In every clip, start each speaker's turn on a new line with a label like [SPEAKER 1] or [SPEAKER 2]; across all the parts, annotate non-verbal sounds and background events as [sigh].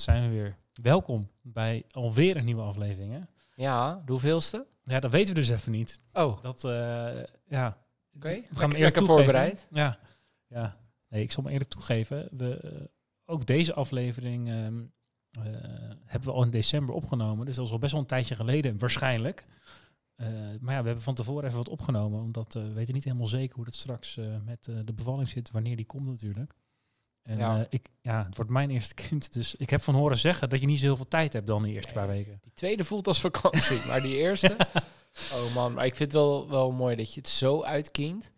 [SPEAKER 1] Zijn we weer.
[SPEAKER 2] Welkom bij alweer een nieuwe aflevering. Hè?
[SPEAKER 1] Ja, de hoeveelste?
[SPEAKER 2] Ja, dat weten we dus even niet.
[SPEAKER 1] Oh, oké.
[SPEAKER 2] Dat, eh, ja. We gaan
[SPEAKER 1] Lekker,
[SPEAKER 2] eerlijk
[SPEAKER 1] lekker voorbereid.
[SPEAKER 2] Ja, ja. Nee, ik zal me eerlijk toegeven. We, eh, ook deze aflevering ehm, eh, hebben we al in december opgenomen. Dus dat is al best wel een tijdje geleden, waarschijnlijk. Maar ja, we hebben van tevoren even wat opgenomen. Omdat we weten niet helemaal zeker hoe het straks met de bevalling zit. Wanneer die komt natuurlijk. En
[SPEAKER 1] Ja.
[SPEAKER 2] ja. ik, ja, het wordt mijn eerste [laughs] kind. Dus ik heb van horen zeggen dat je niet zo heel veel tijd hebt dan de eerste
[SPEAKER 1] Nee.
[SPEAKER 2] paar weken.
[SPEAKER 1] Die tweede voelt als vakantie, maar die eerste... [laughs] Oh man, maar ik vind het wel, wel mooi dat je het zo uitkient.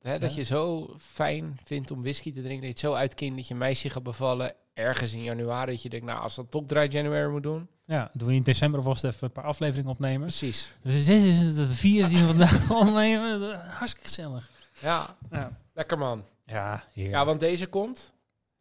[SPEAKER 1] Hè, dat je zo fijn vindt om whisky te drinken. Dat je het zo uitkient dat je meisje gaat bevallen ergens in januari. Dat je denkt, nou, als dat toch dry January moet doen.
[SPEAKER 2] Ja, doen we in december alvast even een paar afleveringen opnemen.
[SPEAKER 1] Precies.
[SPEAKER 2] Dus dit is de 14 vandaag [laughs] opnemen. Hartstikke gezellig.
[SPEAKER 1] Ja,
[SPEAKER 2] Ja,
[SPEAKER 1] lekker man.
[SPEAKER 2] Ja heerlijk.
[SPEAKER 1] Ja, want deze komt.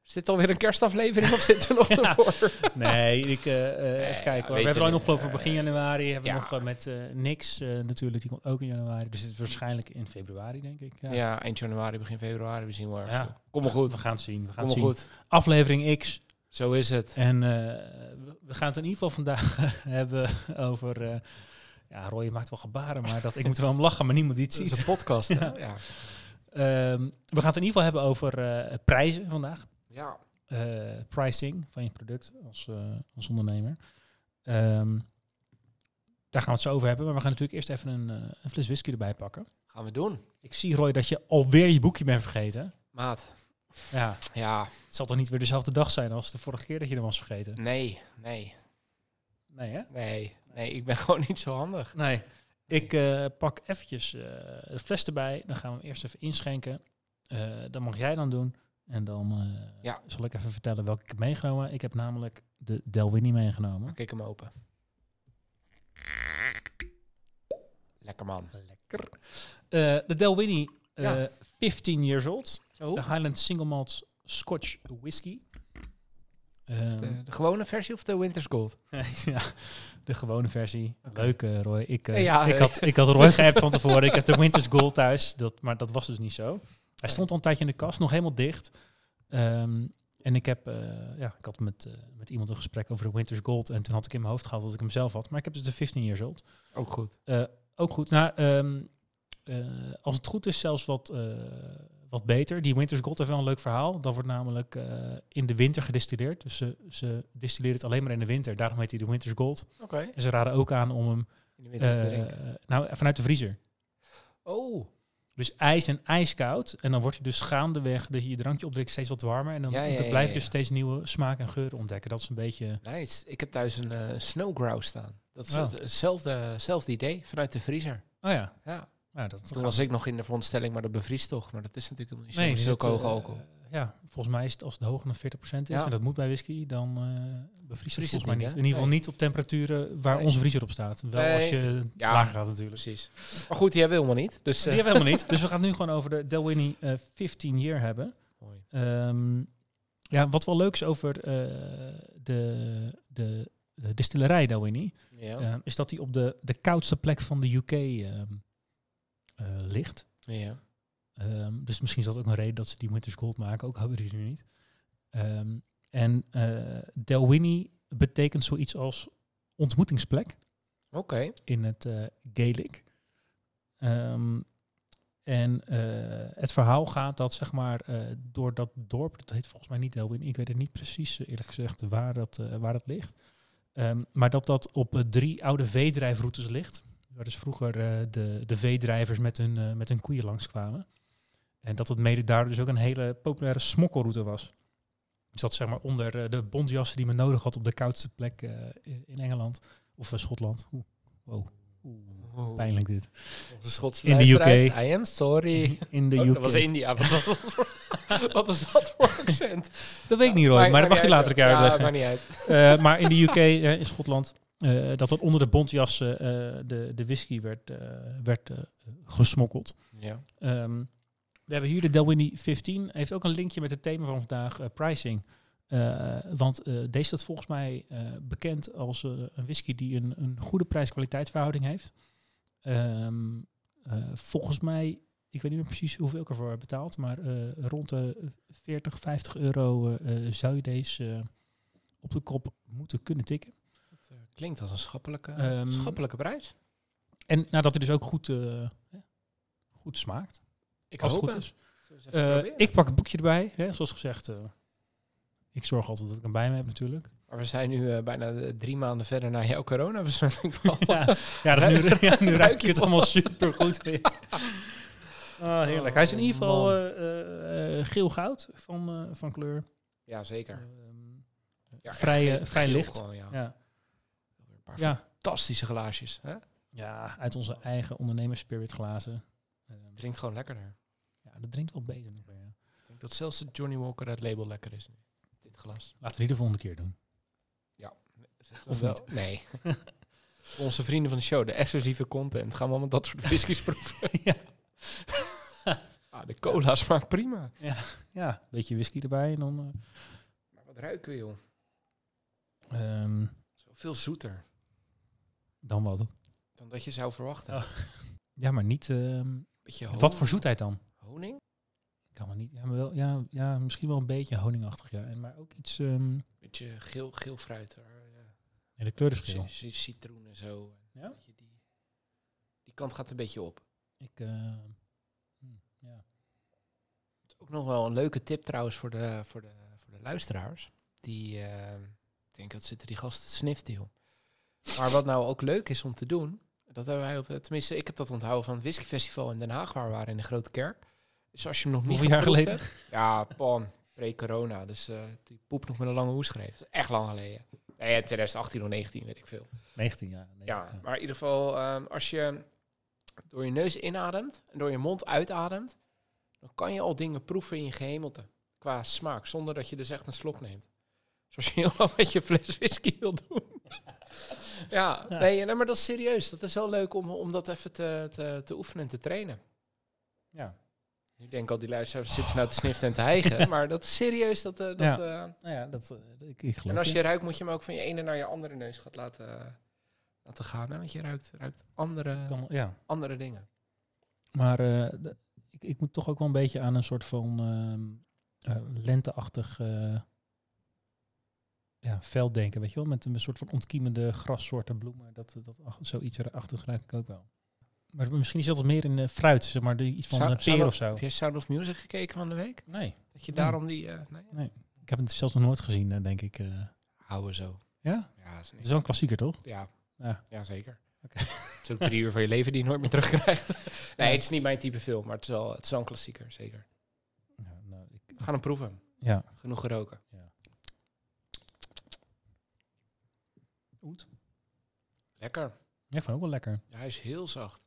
[SPEAKER 1] Zit alweer een kerstaflevering of zitten we nog [laughs]
[SPEAKER 2] Ja.
[SPEAKER 1] ervoor?
[SPEAKER 2] Nee, ik, eh, eh, even kijken We hebben al nog geloof ik begin
[SPEAKER 1] Eh,
[SPEAKER 2] januari. Hebben
[SPEAKER 1] ja.
[SPEAKER 2] we nog met Nix eh, natuurlijk. Die komt ook in januari. Dus het is waarschijnlijk in februari denk ik. Ja.
[SPEAKER 1] Eind januari, begin februari. We zien wel.
[SPEAKER 2] Ja.
[SPEAKER 1] Kom maar goed.
[SPEAKER 2] We gaan het zien. We gaan
[SPEAKER 1] Kom
[SPEAKER 2] het
[SPEAKER 1] maar
[SPEAKER 2] zien.
[SPEAKER 1] goed.
[SPEAKER 2] Aflevering X.
[SPEAKER 1] Zo is het.
[SPEAKER 2] En we- gaan het in ieder geval vandaag [laughs] hebben over... ja, Roy maakt wel gebaren, maar dat, ik moet er wel om lachen, maar niemand die het
[SPEAKER 1] Het is
[SPEAKER 2] ziet.
[SPEAKER 1] een podcast. [laughs]
[SPEAKER 2] Ja. Ehm, we gaan het in ieder geval hebben over eh, prijzen vandaag.
[SPEAKER 1] ja.
[SPEAKER 2] eh, pricing van je product als, eh, als ondernemer. Ehm, daar gaan we het zo over hebben. Maar we gaan natuurlijk eerst even een, een fles whisky erbij pakken.
[SPEAKER 1] Gaan we doen.
[SPEAKER 2] Ik zie, Roy, dat je alweer je boekje bent vergeten.
[SPEAKER 1] Maat.
[SPEAKER 2] Ja,
[SPEAKER 1] Ja,
[SPEAKER 2] het zal toch niet weer dezelfde dag zijn als de vorige keer dat je hem was vergeten?
[SPEAKER 1] nee, nee,
[SPEAKER 2] Nee, hè?
[SPEAKER 1] nee. Nee, ik ben [laughs] gewoon niet zo handig.
[SPEAKER 2] Nee. Ik eh, pak eventjes eh, de fles erbij. Dan gaan we hem eerst even inschenken. Eh dat mag jij dan doen. En dan
[SPEAKER 1] Ja.
[SPEAKER 2] zal ik even vertellen welke ik heb meegenomen. Ik heb namelijk de Delwinnie meegenomen.
[SPEAKER 1] Ik hem open. Lekker man.
[SPEAKER 2] Lekker. De Delwinnie,
[SPEAKER 1] Ja.
[SPEAKER 2] 15 years old.
[SPEAKER 1] Zo.
[SPEAKER 2] De Highland Single Malt Scotch Whisky. Ehm,
[SPEAKER 1] De, de gewone versie of de Winter's Gold? [laughs]
[SPEAKER 2] ja, de gewone versie.
[SPEAKER 1] Oké.
[SPEAKER 2] Leuk, eh, Roy. Ik, eh,
[SPEAKER 1] Ja,
[SPEAKER 2] ik,
[SPEAKER 1] eh.
[SPEAKER 2] had, ik had Roy [laughs] geappt van tevoren. Ik heb de Winter's Gold thuis, dat, maar dat was dus niet zo. Hij stond al een tijdje in de kast, nog helemaal dicht. Ehm, en ik heb, eh, ja, ik had met, eh, met iemand een gesprek over de Winter's Gold. En toen had ik in mijn hoofd gehad dat ik hem zelf had. Maar ik heb dus de 15 years old.
[SPEAKER 1] Ook goed.
[SPEAKER 2] Ook goed. Nou, ehm, eh, als het goed is, zelfs wat, eh, wat beter. Die Winter's Gold heeft wel een leuk verhaal. Dat wordt namelijk eh, in de winter gedistilleerd. Dus ze, ze distilleren het alleen maar in de winter. Daarom heet hij de Winter's Gold.
[SPEAKER 1] Oké.
[SPEAKER 2] En ze raden ook aan om hem
[SPEAKER 1] In de winter te
[SPEAKER 2] eh,
[SPEAKER 1] drinken.
[SPEAKER 2] nou, vanuit de vriezer.
[SPEAKER 1] Oh.
[SPEAKER 2] Dus ijs en ijskoud. En dan wordt je dus gaandeweg dat je je drankje opdrinkt steeds wat warmer. En dan,
[SPEAKER 1] Ja, ja,
[SPEAKER 2] dan blijf je
[SPEAKER 1] ja.
[SPEAKER 2] dus steeds nieuwe smaken en geuren ontdekken. Dat is een beetje...
[SPEAKER 1] Nice. Ik heb thuis een eh snow grouse staan. Dat is
[SPEAKER 2] Oh.
[SPEAKER 1] het- hetzelfde, hetzelfde idee vanuit de vriezer.
[SPEAKER 2] Oh ja.
[SPEAKER 1] Ja.
[SPEAKER 2] Nou, dat
[SPEAKER 1] Toen was ik nog in de veronderstelling, maar dat bevriest toch. Maar dat is natuurlijk helemaal niet zo.
[SPEAKER 2] Nee,
[SPEAKER 1] zulke hoge
[SPEAKER 2] eh,
[SPEAKER 1] alcohol.
[SPEAKER 2] ja, volgens mij is het als het hoger dan 40% is,
[SPEAKER 1] Ja.
[SPEAKER 2] en dat moet bij whisky, dan eh bevriest het volgens
[SPEAKER 1] het
[SPEAKER 2] mij
[SPEAKER 1] niet, hè?
[SPEAKER 2] In ieder geval
[SPEAKER 1] Nee.
[SPEAKER 2] niet op temperaturen waar
[SPEAKER 1] Nee.
[SPEAKER 2] onze vriezer op staat. Wel
[SPEAKER 1] Nee.
[SPEAKER 2] als je
[SPEAKER 1] Ja.
[SPEAKER 2] lager gaat natuurlijk.
[SPEAKER 1] Precies. Maar goed, die hebben we helemaal niet. Dus,
[SPEAKER 2] Die
[SPEAKER 1] eh,
[SPEAKER 2] hebben we helemaal niet. [laughs] Dus we gaan het nu gewoon over de Delwinnie eh 15 year hebben.
[SPEAKER 1] mooi.
[SPEAKER 2] Ehm, ja, wat wel leuk is over de, de, de distillerij Delwinnie,
[SPEAKER 1] Ja.
[SPEAKER 2] eh, is dat die op de, de koudste plek van de UK ehm, eh, ligt.
[SPEAKER 1] ja.
[SPEAKER 2] Ehm, dus misschien is dat ook een reden dat ze die Winters Gold maken, ook hebben die nu niet. Ehm, en eh Delwinnie betekent zoiets als ontmoetingsplek
[SPEAKER 1] Oké.
[SPEAKER 2] in het eh Gaelic. Ehm, en eh, het verhaal gaat dat zeg maar eh, door dat dorp, dat heet volgens mij niet Delwinnie, ik weet het niet precies eh, eerlijk gezegd waar dat, eh, waar dat ligt. Maar dat dat op eh, drie oude veedrijfroutes ligt. Waar dus vroeger eh, de, de veedrijvers met hun, eh, met hun koeien langskwamen. En dat het mede daardoor dus ook een hele populaire smokkelroute was. Dus dat zeg maar onder eh, de bontjassen die men nodig had op de koudste plek in Engeland. Of Schotland. Oeh, wow. Oeh, pijnlijk dit.
[SPEAKER 1] Onze Schotse
[SPEAKER 2] In de UK.
[SPEAKER 1] I am sorry.
[SPEAKER 2] In de
[SPEAKER 1] Oh,
[SPEAKER 2] UK.
[SPEAKER 1] dat was India. Wat was [laughs] dat voor, accent?
[SPEAKER 2] Dat weet ik niet, Roy, maar, dat mag je later keer
[SPEAKER 1] Ja,
[SPEAKER 2] uitleggen.
[SPEAKER 1] maakt niet uit.
[SPEAKER 2] Maar in de UK, in Schotland, eh, dat er onder de bontjassen eh, de, de whisky werd, eh, werd gesmokkeld.
[SPEAKER 1] Ja.
[SPEAKER 2] Ehm, we hebben hier de Delwinny 15. Heeft ook een linkje met het thema van vandaag, pricing. Want deze staat volgens mij bekend als een whisky die een, een goede prijs-kwaliteitsverhouding heeft. Ehm, eh, volgens mij, ik weet niet meer precies hoeveel ik ervoor heb betaald, maar rond de 40, 50 euro zou je deze op de kop moeten kunnen tikken.
[SPEAKER 1] Het klinkt als een schappelijke,
[SPEAKER 2] Ehm,
[SPEAKER 1] schappelijke prijs.
[SPEAKER 2] En nadat hij dus ook goed, eh, goed smaakt,
[SPEAKER 1] Ik
[SPEAKER 2] als het
[SPEAKER 1] hoop
[SPEAKER 2] goed
[SPEAKER 1] het.
[SPEAKER 2] is. Eh, ik pak het boekje erbij, hè, zoals gezegd. eh, ik zorg altijd dat ik hem bij me heb natuurlijk.
[SPEAKER 1] Maar we zijn nu bijna drie maanden verder naar jouw coronabesmetting.
[SPEAKER 2] Ja, ja, dus nu, [laughs] ja, nu
[SPEAKER 1] Ruik je
[SPEAKER 2] het allemaal super goed weer. [laughs] Ah, heerlijk. Hij is in ieder geval geel-goud van, van kleur.
[SPEAKER 1] ja, zeker.
[SPEAKER 2] Ehm,
[SPEAKER 1] Ja,
[SPEAKER 2] vrij, vrij licht.
[SPEAKER 1] gewoon, ja.
[SPEAKER 2] ja. Ja.
[SPEAKER 1] fantastische glaasjes. Hè?
[SPEAKER 2] ja, uit onze eigen ondernemers-spirit glazen.
[SPEAKER 1] Drinkt gewoon lekkerder.
[SPEAKER 2] ja, dat drinkt wel beter nog weer. ja.
[SPEAKER 1] Ik denk dat zelfs de Johnny Walker Red Label lekker is nu. Dit glas.
[SPEAKER 2] Laten we die de volgende keer doen.
[SPEAKER 1] Of
[SPEAKER 2] Of
[SPEAKER 1] wel?
[SPEAKER 2] niet?
[SPEAKER 1] Nee. [laughs] Onze vrienden van de show, de exclusieve content, gaan we allemaal dat soort whiskies [laughs] proeven.
[SPEAKER 2] Ja. [laughs]
[SPEAKER 1] ah, de cola smaakt prima.
[SPEAKER 2] Ja, een beetje whisky erbij en dan... eh,
[SPEAKER 1] Maar wat ruiken we, joh? Zo veel zoeter
[SPEAKER 2] dan wat?
[SPEAKER 1] dan dat je zou verwachten.
[SPEAKER 2] Oh. [laughs] Ja, maar niet... ehm,
[SPEAKER 1] Beetje
[SPEAKER 2] wat voor zoetheid dan?
[SPEAKER 1] Honing?
[SPEAKER 2] Kan maar niet. Ja, maar wel, ja, ja, misschien wel een beetje honingachtig, ja. En, maar ook iets... ehm
[SPEAKER 1] Beetje geel, geel fruit. hoor. Ja.
[SPEAKER 2] ja, de kleurenschil.
[SPEAKER 1] Ci- ci- Citroen en zo.
[SPEAKER 2] Ja?
[SPEAKER 1] Die, die kant gaat een beetje op.
[SPEAKER 2] Ik, hm, ja.
[SPEAKER 1] Ook nog wel een leuke tip trouwens voor de, voor de, voor de luisteraars. Die, eh, ik denk dat zitten die gasten joh. Maar wat nou ook leuk is om te doen, dat hebben wij op, tenminste ik heb dat onthouden van het whiskyfestival in Den Haag, waar we waren in de Grote Kerk. Dus als je hem nog niet
[SPEAKER 2] jaar geleden?
[SPEAKER 1] hebt- ja, pan, pre-corona. Dus eh, die poep nog met een lange hoes schreef. Is echt lang geleden. Nee, 2018 of 19, weet ik veel.
[SPEAKER 2] 19 jaar. 19,
[SPEAKER 1] Ja, maar in ieder geval, ehm, als je door je neus inademt en door je mond uitademt, dan kan je al dingen proeven in je gehemelte. Qua smaak, zonder dat je dus echt een slok neemt. Zoals je heel [laughs] lang met je fles whisky wil doen. ja,
[SPEAKER 2] Ja.
[SPEAKER 1] Nee, nee, maar dat is serieus. Dat is wel leuk om, om dat even te, te, te oefenen en te trainen.
[SPEAKER 2] Ja.
[SPEAKER 1] Nu denk ik al die luisteraars zitten ze nou te sniften en te hijgen. [laughs] Maar dat is serieus. Dat, eh, dat,
[SPEAKER 2] Ja.
[SPEAKER 1] eh,
[SPEAKER 2] Nou ja, dat, eh, ik, ik geloof
[SPEAKER 1] en als
[SPEAKER 2] je.
[SPEAKER 1] ruikt, moet je hem ook van je ene naar je andere neus gaat laten, laten gaan. Hè? Want je ruikt, ruikt andere,
[SPEAKER 2] Kan, ja.
[SPEAKER 1] andere dingen.
[SPEAKER 2] Maar eh, ik, ik moet toch ook wel een beetje aan een soort van ehm, eh, lenteachtig eh, ja, veld denken, weet je wel? Met een soort van ontkiemende grassoorten bloemen. Dat, dat, zoiets erachter ruik ik ook wel. Maar misschien is dat meer in eh, fruit, zeg maar, iets van een peer of zo.
[SPEAKER 1] Heb je Sound of Music gekeken van de week?
[SPEAKER 2] Nee,
[SPEAKER 1] Dat je
[SPEAKER 2] Nee.
[SPEAKER 1] daarom die... eh nee,
[SPEAKER 2] ik heb het zelfs nog nooit gezien, eh, denk ik.
[SPEAKER 1] houden zo.
[SPEAKER 2] ja?
[SPEAKER 1] Ja, is
[SPEAKER 2] is wel een klassieker, toch?
[SPEAKER 1] Ja,
[SPEAKER 2] Ja.
[SPEAKER 1] ja zeker. [laughs] Het is ook drie uur van je leven die je nooit meer terugkrijgt. [laughs] nee, het is niet mijn type film, maar het is wel, het is wel een klassieker, zeker.
[SPEAKER 2] Ja, nou, ik,
[SPEAKER 1] We gaan hem proeven.
[SPEAKER 2] ja.
[SPEAKER 1] Genoeg geroken.
[SPEAKER 2] Oet.
[SPEAKER 1] Lekker.
[SPEAKER 2] Ja, ik vond ook wel lekker.
[SPEAKER 1] Ja, hij is heel zacht.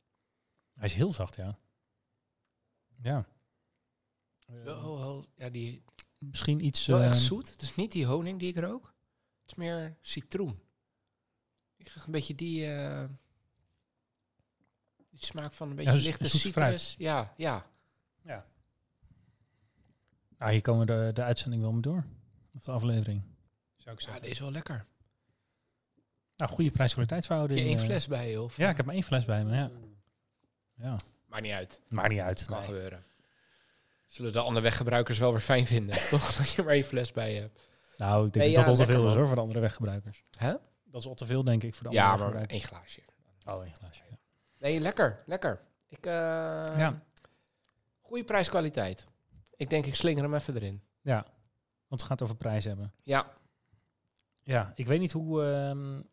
[SPEAKER 2] Hij is heel zacht, ja. Ja.
[SPEAKER 1] Wel, ja, die,
[SPEAKER 2] Misschien iets...
[SPEAKER 1] wel echt
[SPEAKER 2] ehm,
[SPEAKER 1] zoet. Het is niet die honing die ik rook. Het is meer citroen. Ik krijg een beetje die, eh, die smaak van een beetje
[SPEAKER 2] dus-
[SPEAKER 1] lichte
[SPEAKER 2] fruit.
[SPEAKER 1] citrus. Ja, ja.
[SPEAKER 2] Ja. Nou, hier komen we de, de uitzending wel mee door. Of de aflevering. Zou ik
[SPEAKER 1] Ja,
[SPEAKER 2] zeggen.
[SPEAKER 1] deze is wel lekker.
[SPEAKER 2] Nou, goede
[SPEAKER 1] Heb
[SPEAKER 2] prijs-kwaliteitsverhouding.
[SPEAKER 1] je één
[SPEAKER 2] eh.
[SPEAKER 1] fles bij je? Of?
[SPEAKER 2] Ja, ik heb maar één fles bij me, ja. Ja.
[SPEAKER 1] Maakt niet uit.
[SPEAKER 2] Maakt niet uit.
[SPEAKER 1] Kan
[SPEAKER 2] nee.
[SPEAKER 1] gebeuren. Zullen de andere weggebruikers wel weer fijn vinden, [laughs] toch? Dat je maar één fles bij je hebt.
[SPEAKER 2] Nou, ik denk
[SPEAKER 1] Nee,
[SPEAKER 2] dat
[SPEAKER 1] ja,
[SPEAKER 2] dat al te veel is hoor, voor de andere weggebruikers.
[SPEAKER 1] Hè?
[SPEAKER 2] Dat is al te veel, denk ik, voor de
[SPEAKER 1] Ja,
[SPEAKER 2] andere
[SPEAKER 1] maar
[SPEAKER 2] weggebruikers.
[SPEAKER 1] één glaasje.
[SPEAKER 2] Oh, één glaasje, ja.
[SPEAKER 1] Nee, lekker. Lekker. Ik, eh
[SPEAKER 2] Ja.
[SPEAKER 1] Goede prijs-kwaliteit. Ik denk, ik slinger hem even erin.
[SPEAKER 2] Ja, want het gaat over prijs hebben.
[SPEAKER 1] Ja.
[SPEAKER 2] Ja, ik weet niet hoe... ehm, eh,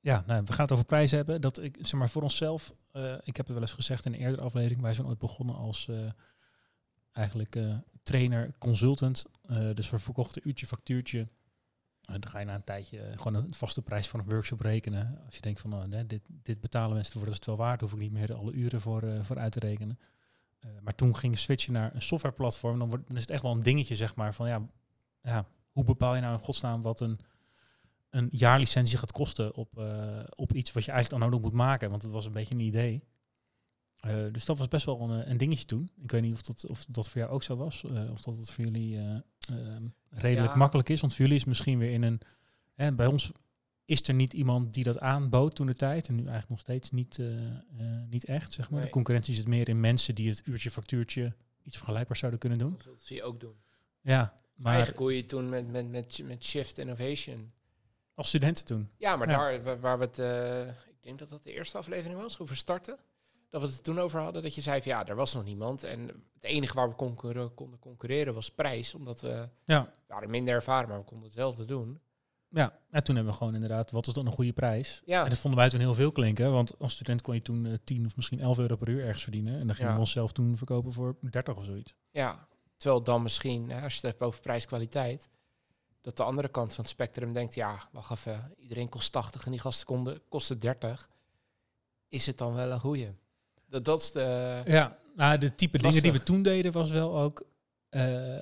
[SPEAKER 2] ja, nou, we gaan het over prijs hebben. Dat ik, zeg maar, voor onszelf... eh, ik heb het wel eens gezegd in een eerdere aflevering. Wij zijn ooit begonnen als... eh, eigenlijk eh, trainer, consultant. Eh, dus we verkochten uurtje, factuurtje. Dan ga je na een tijdje eh, gewoon een vaste prijs van een workshop rekenen. Als je denkt van, nee, dit, dit betalen mensen ervoor, dat is het wel waard. Hoef ik niet meer alle uren voor, eh, voor uit te rekenen. Eh, maar toen ging switchen naar een softwareplatform. Dan, wordt, dan is het echt wel een dingetje, zeg maar. Van ja, ja hoe bepaal je nou in godsnaam wat een, een jaarlicentie gaat kosten op, eh, op iets wat je eigenlijk dan ook moet maken? Want het was een beetje een idee. Eh, dus dat was best wel een, een dingetje toen. Ik weet niet of dat, of dat voor jou ook zo was. eh, of dat het voor jullie eh, ehm, redelijk
[SPEAKER 1] Ja.
[SPEAKER 2] makkelijk is. Want voor jullie is misschien weer in een... Hè, bij ons is er niet iemand die dat aanbood toen de tijd. En nu eigenlijk nog steeds niet, eh, eh, niet echt, zeg maar.
[SPEAKER 1] Nee.
[SPEAKER 2] De concurrentie zit meer in mensen die het uurtje factuurtje iets vergelijkbaars zouden kunnen doen.
[SPEAKER 1] Dat zie je ook doen.
[SPEAKER 2] Ja,
[SPEAKER 1] Maar Eigenlijk hoe je toen met, met, met, met Shift Innovation.
[SPEAKER 2] Als studenten toen.
[SPEAKER 1] Ja, maar
[SPEAKER 2] Ja.
[SPEAKER 1] daar wa- waar we het, eh, ik denk dat dat de eerste aflevering was, over starten. Dat we het toen over hadden, dat je zei van ja, er was nog niemand. En het enige waar we konden concurreren was prijs. Omdat we
[SPEAKER 2] Ja,
[SPEAKER 1] we waren minder ervaren, maar we konden hetzelfde doen.
[SPEAKER 2] ja. en toen hebben we gewoon inderdaad, wat is dan een goede prijs?
[SPEAKER 1] Ja,
[SPEAKER 2] En dat vonden wij toen heel veel klinken, want als student kon je toen eh, 10 of misschien 11 euro per uur ergens verdienen. En dan gingen
[SPEAKER 1] Ja.
[SPEAKER 2] we onszelf toen verkopen voor 30 of zoiets.
[SPEAKER 1] ja. Terwijl dan misschien, hè, als je het hebt over prijs-kwaliteit, dat de andere kant van het spectrum denkt, ja, wacht even, iedereen kost 80 en die gasten konden, kosten 30. Is het dan wel een goeie? Dat, dat is de...
[SPEAKER 2] Ja, nou, de type dingen die we toen deden was wel ook eh,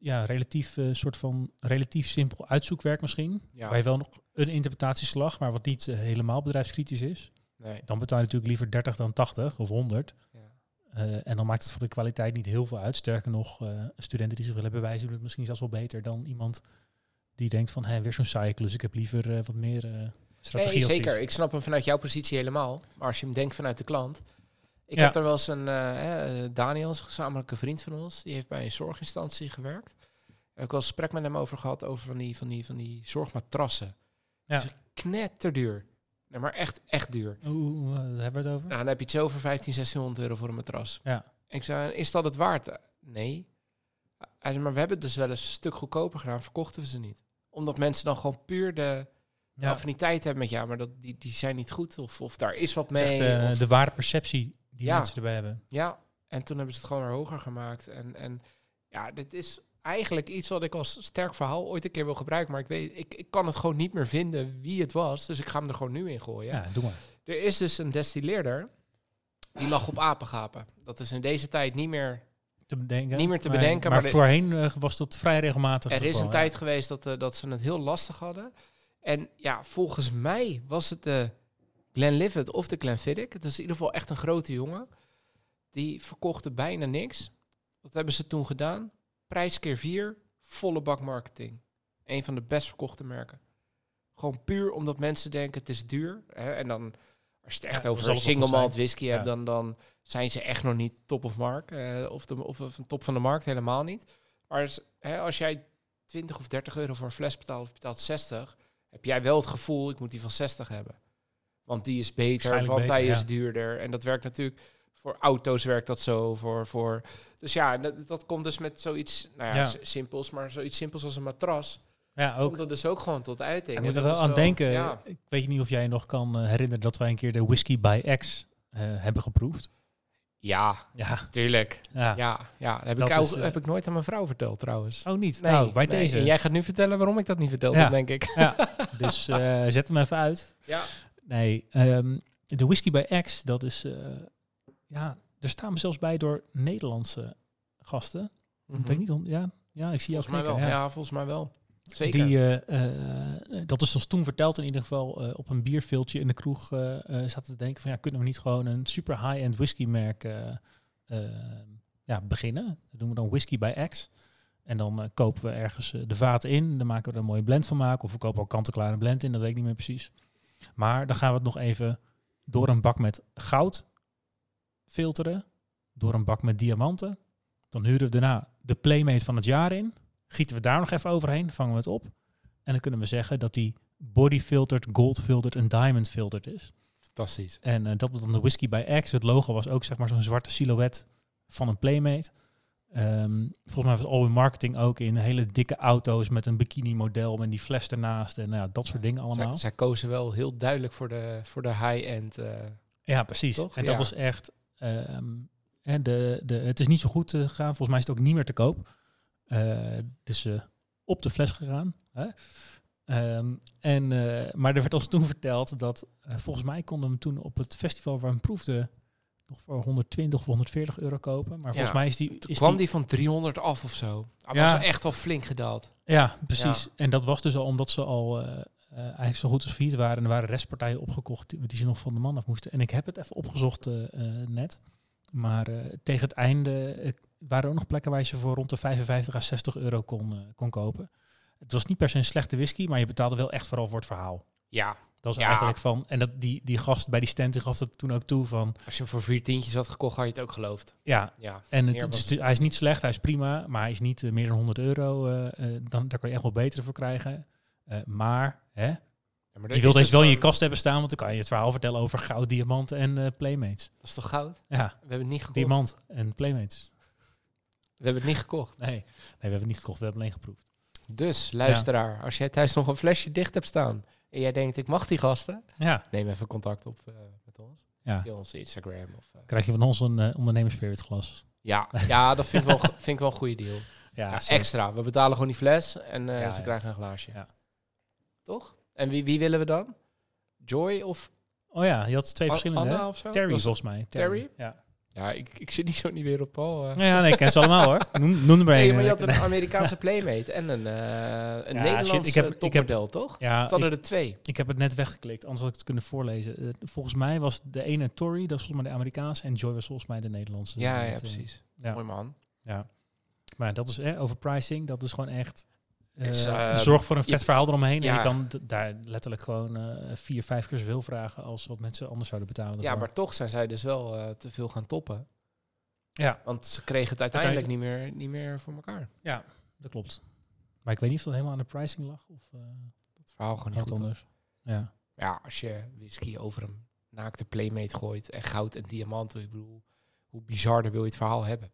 [SPEAKER 2] ja, relatief eh, soort van relatief simpel uitzoekwerk misschien.
[SPEAKER 1] Ja,
[SPEAKER 2] Waar je wel nog een interpretatieslag, maar wat niet eh, helemaal bedrijfskritisch is.
[SPEAKER 1] nee.
[SPEAKER 2] Dan betaal je natuurlijk liever 30 dan 80 of 100. Eh, en dan maakt het voor de kwaliteit niet heel veel uit. Sterker nog, eh, studenten die zich willen bewijzen doen het misschien zelfs wel beter dan iemand die denkt van, hé, weer zo'n cyclus. Ik heb liever eh, wat meer strategie.
[SPEAKER 1] Nee, zeker. Ik snap hem vanuit jouw positie helemaal. Maar als je hem denkt vanuit de klant. Ik
[SPEAKER 2] Ja.
[SPEAKER 1] heb er wel eens een... Daniel is een gezamenlijke vriend van ons. Die heeft bij een zorginstantie gewerkt. En ik wel een gesprek met hem over gehad over van die, van die, van die zorgmatrassen.
[SPEAKER 2] Ja.
[SPEAKER 1] Zijn knetterduur. Nee, maar echt, echt duur.
[SPEAKER 2] Hoe, hebben we het over?
[SPEAKER 1] Nou, dan heb je het zo voor 15, 1600 euro voor een matras.
[SPEAKER 2] Ja.
[SPEAKER 1] Ik zei, is dat het waard? Nee. Hij zei, maar we hebben het dus wel eens een stuk goedkoper gedaan. Verkochten we ze niet. Omdat mensen dan gewoon puur de
[SPEAKER 2] Ja.
[SPEAKER 1] affiniteit hebben met ja, maar dat, die, die zijn niet goed. Of, of daar is wat mee.
[SPEAKER 2] echt, eh,
[SPEAKER 1] of-
[SPEAKER 2] de ware perceptie die
[SPEAKER 1] Ja.
[SPEAKER 2] mensen erbij hebben.
[SPEAKER 1] Ja, en toen hebben ze het gewoon weer hoger gemaakt. En, en ja, dit is eigenlijk iets wat ik als sterk verhaal ooit een keer wil gebruiken. Maar ik weet, ik, ik kan het gewoon niet meer vinden wie het was. Dus ik ga hem er gewoon nu in gooien.
[SPEAKER 2] Ja, doe maar.
[SPEAKER 1] Er is dus een destilleerder die lag op apengapen. Dat is in deze tijd niet meer.
[SPEAKER 2] Te bedenken.
[SPEAKER 1] Niet meer te bedenken,
[SPEAKER 2] Maar, voorheen eh, was dat vrij regelmatig.
[SPEAKER 1] Er is een tijd geweest dat, eh, dat ze het heel lastig hadden. En ja, volgens mij was het de Glenlivet of de Glenfiddich. Het is in ieder geval echt een grote jongen. Die verkochten bijna niks. Wat hebben ze toen gedaan? Prijs keer vier, volle bak marketing. Een van de best verkochte merken. Gewoon puur omdat mensen denken het is duur. Hè? En dan, als je het echt
[SPEAKER 2] Ja,
[SPEAKER 1] over
[SPEAKER 2] wel
[SPEAKER 1] single malt whisky hebt, dan, dan zijn ze echt nog niet top of mark. eh, of, de, of of een top van de markt, helemaal niet. Maar als, hè, als jij 20 of 30 euro voor een fles betaalt, of betaalt 60, heb jij wel het gevoel, ik moet die van 60 hebben. Want die is beter, want hij is duurder. En dat werkt natuurlijk, voor auto's werkt dat zo, voor... voor dus ja, dat, dat komt dus met zoiets, nou ja, simpels, maar zoiets simpels als een matras.
[SPEAKER 2] Ja, ook.
[SPEAKER 1] Komt dat dus ook gewoon tot uiting.
[SPEAKER 2] Ik moet er wel aan denken.
[SPEAKER 1] Ja,
[SPEAKER 2] Ik weet niet of jij nog kan eh, herinneren dat wij een keer de Whisky by X eh, hebben geproefd.
[SPEAKER 1] ja
[SPEAKER 2] Ja,
[SPEAKER 1] tuurlijk.
[SPEAKER 2] ja.
[SPEAKER 1] Ja, ja. Heb,
[SPEAKER 2] Dat
[SPEAKER 1] ik,
[SPEAKER 2] is, eh,
[SPEAKER 1] heb ik nooit aan mijn vrouw verteld trouwens.
[SPEAKER 2] Oh, niet?
[SPEAKER 1] Nee,
[SPEAKER 2] nou, bij
[SPEAKER 1] nee.
[SPEAKER 2] deze.
[SPEAKER 1] En jij gaat nu vertellen waarom ik dat niet verteld
[SPEAKER 2] Ja.
[SPEAKER 1] heb, denk ik.
[SPEAKER 2] Ja, [laughs] dus zet hem even uit.
[SPEAKER 1] Ja.
[SPEAKER 2] Nee, ehm, de Whisky by X, dat is... ja, er staan we zelfs bij door Nederlandse gasten. Ik weet niet, on- ja, ja, ik zie jou.
[SPEAKER 1] Volgens mij wel.
[SPEAKER 2] knikken.
[SPEAKER 1] Ja.
[SPEAKER 2] Ja.
[SPEAKER 1] volgens mij wel. Zeker.
[SPEAKER 2] Die, eh, eh, dat is ons toen verteld in ieder geval eh, op een bierveeltje in de kroeg. zaten te denken van ja, kunnen we niet gewoon een super high-end whiskymerk ja, beginnen? Dat doen we dan Whisky by X. En dan kopen we ergens de vaten in. Dan maken we er een mooie blend van maken. Of we kopen al kant-en-klaar een blend in, dat weet ik niet meer precies. Maar dan gaan we het nog even door een bak met goud filteren. Door een bak met diamanten. Dan huren we daarna de Playmate van het jaar in. Gieten we daar nog even overheen, vangen we het op. En dan kunnen we zeggen dat die body filtered, gold filtered en diamond filtered is.
[SPEAKER 1] Fantastisch.
[SPEAKER 2] En eh, dat was dan de Whisky by X. Het logo was ook zeg maar zo'n zwarte silhouet van een Playmate. Ehm, volgens mij was All Marketing ook in hele dikke auto's met een bikini model met die fles ernaast en nou ja, dat soort dingen allemaal.
[SPEAKER 1] Zij, zij kozen wel heel duidelijk voor de, voor de high-end. eh,
[SPEAKER 2] Ja, precies.
[SPEAKER 1] Toch?
[SPEAKER 2] En dat
[SPEAKER 1] Ja.
[SPEAKER 2] was echt. Ehm, en de, de, het is niet zo goed gegaan. Volgens mij is het ook niet meer te koop. Eh, dus eh, op de fles gegaan. Hè? Ehm, en, eh, maar er werd ons toen verteld dat eh, volgens mij konden we hem toen op het festival waar we hem proefden nog voor 120 of 140 euro kopen. Maar volgens mij is die... Is
[SPEAKER 1] kwam
[SPEAKER 2] die,
[SPEAKER 1] die van 300 af of zo. Hij
[SPEAKER 2] Ja.
[SPEAKER 1] was echt al flink gedaald.
[SPEAKER 2] Ja, precies. En dat was dus al omdat ze al eh, eh, eigenlijk zo goed als failliet waren. En er waren restpartijen opgekocht die, die ze nog van de man af moesten. En ik heb het even opgezocht eh, eh, net. Maar tegen het einde waren er ook nog plekken waar je ze voor rond de 55 à 60 euro kon, kon kopen. Het was niet per se een slechte whisky, maar je betaalde wel echt vooral voor het verhaal.
[SPEAKER 1] Ja,
[SPEAKER 2] Dat was
[SPEAKER 1] Ja.
[SPEAKER 2] eigenlijk van... En dat, die, die gast bij die stand die gaf dat toen ook toe van...
[SPEAKER 1] als je hem voor vier tientjes had gekocht, had je het ook geloofd.
[SPEAKER 2] Ja,
[SPEAKER 1] Ja,
[SPEAKER 2] en het, hij is niet slecht, hij is prima, maar hij is niet meer dan 100 euro. dan, daar kan je echt wel beter voor krijgen. Eh, maar hè,
[SPEAKER 1] Ja, maar dat
[SPEAKER 2] je wilt
[SPEAKER 1] is
[SPEAKER 2] deze
[SPEAKER 1] dus
[SPEAKER 2] wel in je kast hebben staan, want dan kan je het verhaal vertellen over goud, diamanten en eh, playmates.
[SPEAKER 1] Dat is toch goud?
[SPEAKER 2] Ja,
[SPEAKER 1] We hebben het niet gekocht.
[SPEAKER 2] diamant en playmates.
[SPEAKER 1] We hebben het niet gekocht.
[SPEAKER 2] Nee. nee, we hebben het niet gekocht, we hebben alleen geproefd.
[SPEAKER 1] Dus, luisteraar, als jij thuis nog een flesje dicht hebt staan en jij denkt, ik mag die gasten,
[SPEAKER 2] Ja,
[SPEAKER 1] neem even contact op eh, met ons.
[SPEAKER 2] ja.
[SPEAKER 1] Via onze Instagram. Of,
[SPEAKER 2] Krijg je van ons een uh, ondernemerspirit glas.
[SPEAKER 1] ja, ja, dat vind ik, wel, [laughs] vind ik wel een goede deal.
[SPEAKER 2] Ja,
[SPEAKER 1] extra. We betalen gewoon die fles en ze krijgen een glaasje. Toch? En wie, wie willen we dan? Joy of
[SPEAKER 2] Oh ja, je had twee verschillende.
[SPEAKER 1] Anna of zo?
[SPEAKER 2] Terry
[SPEAKER 1] Was-
[SPEAKER 2] volgens mij.
[SPEAKER 1] Terry?
[SPEAKER 2] Ja.
[SPEAKER 1] Ja, ik, ik zit niet zo niet weer op Paul. eh.
[SPEAKER 2] Ja, nee, ik ken ze [laughs] allemaal hoor. Noem, noem er maar
[SPEAKER 1] Nee, maar je
[SPEAKER 2] eh,
[SPEAKER 1] had een Amerikaanse playmate en een, eh een
[SPEAKER 2] Ja,
[SPEAKER 1] Nederlands
[SPEAKER 2] shit, ik heb-
[SPEAKER 1] eh,
[SPEAKER 2] ik heb-
[SPEAKER 1] topmodel, toch?
[SPEAKER 2] Ja,
[SPEAKER 1] Ze hadden
[SPEAKER 2] ik,
[SPEAKER 1] er twee.
[SPEAKER 2] ik heb het net weggeklikt, anders had ik het kunnen voorlezen. Volgens mij was de ene Tory, dat was volgens mij de Amerikaanse, en Joy was volgens mij de Nederlandse.
[SPEAKER 1] Ja, ja, precies.
[SPEAKER 2] Ja.
[SPEAKER 1] Mooi man.
[SPEAKER 2] Ja. Maar dat is eh, over pricing, dat is gewoon echt. Eh,
[SPEAKER 1] Is, eh,
[SPEAKER 2] zorg voor een
[SPEAKER 1] je-
[SPEAKER 2] vet verhaal eromheen.
[SPEAKER 1] ja.
[SPEAKER 2] En je kan daar letterlijk gewoon eh, vier, vijf keer zoveel vragen als wat mensen anders zouden betalen.
[SPEAKER 1] Ja, maar toch zijn zij dus wel te veel gaan toppen.
[SPEAKER 2] ja,
[SPEAKER 1] Want ze kregen het uiteindelijk niet meer, niet meer voor elkaar.
[SPEAKER 2] ja, dat klopt. Maar ik weet niet of dat helemaal aan de pricing lag of
[SPEAKER 1] Het verhaal gewoon niet goed
[SPEAKER 2] anders. Ja.
[SPEAKER 1] Ja, als je whisky over een naakte playmate gooit en goud en diamanten, ik bedoel, hoe bizarder wil je het verhaal hebben?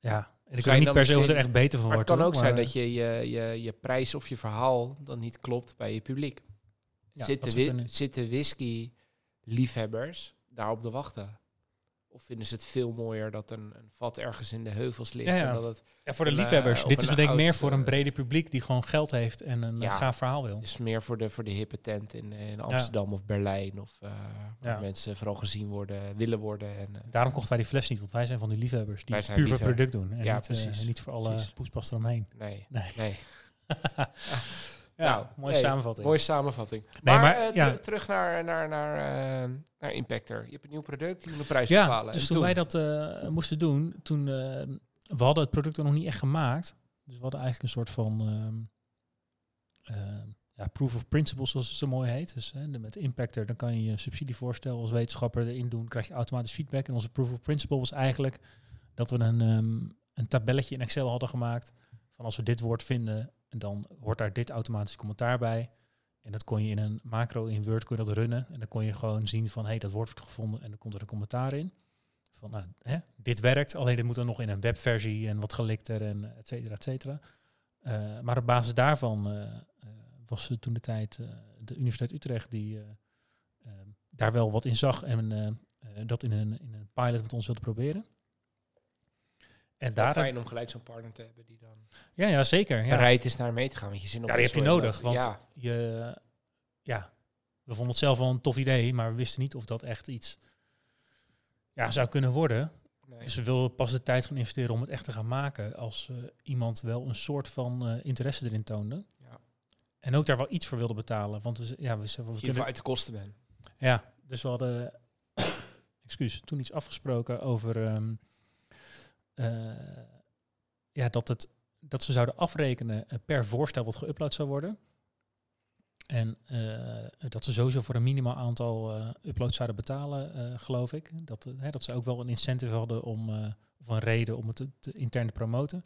[SPEAKER 2] ja. En ik weet niet per se of het er echt beter van
[SPEAKER 1] Maar het kan ook zijn dat je je, je je prijs of je verhaal dan niet klopt bij je publiek. zitten, wi- zitten whisky-liefhebbers daarop te wachten? Of vinden ze het veel mooier dat een, een vat ergens in de heuvels ligt?
[SPEAKER 2] Ja, ja.
[SPEAKER 1] En dat het
[SPEAKER 2] Ja, voor de
[SPEAKER 1] een,
[SPEAKER 2] liefhebbers.
[SPEAKER 1] eh,
[SPEAKER 2] Dit is denk ik meer voor een breder publiek die gewoon geld heeft en een
[SPEAKER 1] Ja.
[SPEAKER 2] eh, gaaf verhaal wil.
[SPEAKER 1] is meer voor de, voor de hippe tent in, in Amsterdam of Berlijn. Of eh, waar
[SPEAKER 2] Ja.
[SPEAKER 1] mensen vooral gezien worden, willen worden. En,
[SPEAKER 2] Daarom kochten wij die fles niet, want wij zijn van die liefhebbers die puur voor product doen. En
[SPEAKER 1] Ja,
[SPEAKER 2] niet, eh,
[SPEAKER 1] precies.
[SPEAKER 2] niet voor alle
[SPEAKER 1] Precies.
[SPEAKER 2] poespas eromheen.
[SPEAKER 1] nee,
[SPEAKER 2] Nee.
[SPEAKER 1] nee. [laughs]
[SPEAKER 2] Ja,
[SPEAKER 1] Nou,
[SPEAKER 2] mooie samenvatting.
[SPEAKER 1] Mooie samenvatting.
[SPEAKER 2] Nee,
[SPEAKER 1] maar
[SPEAKER 2] maar,
[SPEAKER 1] eh,
[SPEAKER 2] ja.
[SPEAKER 1] terug naar, naar, naar, eh, naar Impactor. Je hebt een nieuw product, je moet een prijs
[SPEAKER 2] Ja,
[SPEAKER 1] bepalen.
[SPEAKER 2] dus
[SPEAKER 1] En
[SPEAKER 2] toen wij dat eh, moesten doen, toen we hadden het product er nog niet echt gemaakt. Dus we hadden eigenlijk een soort van ehm, ja, proof of principle, zoals het zo mooi heet. Dus hè, de- met Impactor, dan kan je je subsidievoorstel als wetenschapper erin doen, krijg je automatisch feedback. En onze proof of principle was eigenlijk dat we een, ehm, een tabelletje in Excel hadden gemaakt van als we dit woord vinden, en dan hoort daar dit automatisch commentaar bij. En dat kon je in een macro in Word kon runnen. En dan kon je gewoon zien van, hé, hey, dat woord wordt gevonden en dan komt er een commentaar in. Van, nou, hè, dit werkt, alleen dit moet dan nog in een webversie en wat gelikter en et cetera, et cetera. Eh, maar op basis daarvan eh, was toen de tijd de Universiteit Utrecht die daar wel wat in zag en dat in een, in een pilot met ons wilde proberen. En daar,
[SPEAKER 1] fijn om gelijk zo'n partner te hebben die dan
[SPEAKER 2] ja, ja, zeker. Ja.
[SPEAKER 1] bereid is naar mee te gaan. Want je zit nog
[SPEAKER 2] Ja, die heb je nodig, want
[SPEAKER 1] ja,
[SPEAKER 2] je, ja, we vonden het zelf wel een tof idee, maar we wisten niet of dat echt iets ja, zou kunnen worden.
[SPEAKER 1] nee.
[SPEAKER 2] Dus we wilden pas de tijd gaan investeren om het echt te gaan maken als eh, iemand wel een soort van eh, interesse erin toonde.
[SPEAKER 1] Ja.
[SPEAKER 2] En ook daar wel iets voor wilde betalen. Want we, ja, we, we
[SPEAKER 1] je
[SPEAKER 2] kunnen,
[SPEAKER 1] uit de kosten bent.
[SPEAKER 2] ja, dus we hadden [coughs] excuus, toen iets afgesproken over ehm, eh, ja, dat, het, dat ze zouden afrekenen eh, per voorstel wat geüpload zou worden. En eh, dat ze sowieso voor een minimaal aantal eh, uploads zouden betalen, eh, geloof ik. Dat, eh, dat ze ook wel een incentive hadden om, eh, of een reden om het te, te intern te promoten.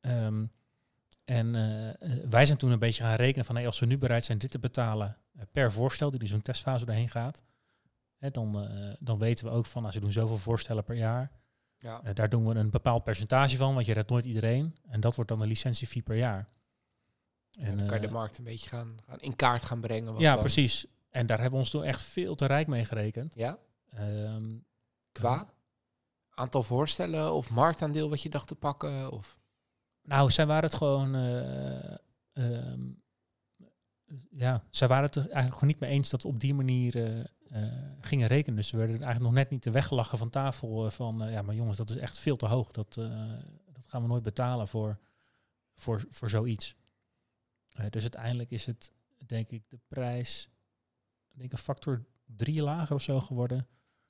[SPEAKER 2] Ehm, en eh, eh, wij zijn toen een beetje gaan rekenen van als we nu bereid zijn dit te betalen eh, per voorstel die dus zo'n testfase doorheen gaat, hè, dan, eh, dan weten we ook van als we doen zoveel voorstellen per jaar,
[SPEAKER 1] Ja.
[SPEAKER 2] eh, daar doen we een bepaald percentage van, want je redt nooit iedereen. En dat wordt dan de licentiefee per jaar.
[SPEAKER 1] En dan kan je de
[SPEAKER 2] eh,
[SPEAKER 1] markt een beetje gaan, gaan in kaart gaan brengen. wat
[SPEAKER 2] ja,
[SPEAKER 1] dan-
[SPEAKER 2] precies. En daar hebben we ons toen echt veel te rijk mee gerekend.
[SPEAKER 1] Ja,
[SPEAKER 2] Ehm,
[SPEAKER 1] qua aantal voorstellen of marktaandeel wat je dacht te pakken? Of
[SPEAKER 2] Nou, zij waren het gewoon. eh, ehm, ja, zij waren het er eigenlijk gewoon niet mee eens dat we op die manier gingen rekenen. Dus ze werden eigenlijk nog net niet te weggelachen van tafel eh, van eh, ja, maar jongens, dat is echt veel te hoog. Dat, eh, dat gaan we nooit betalen voor, voor, voor zoiets. Eh, dus uiteindelijk is het, denk ik, de prijs, ik denk een factor drie lager of zo geworden.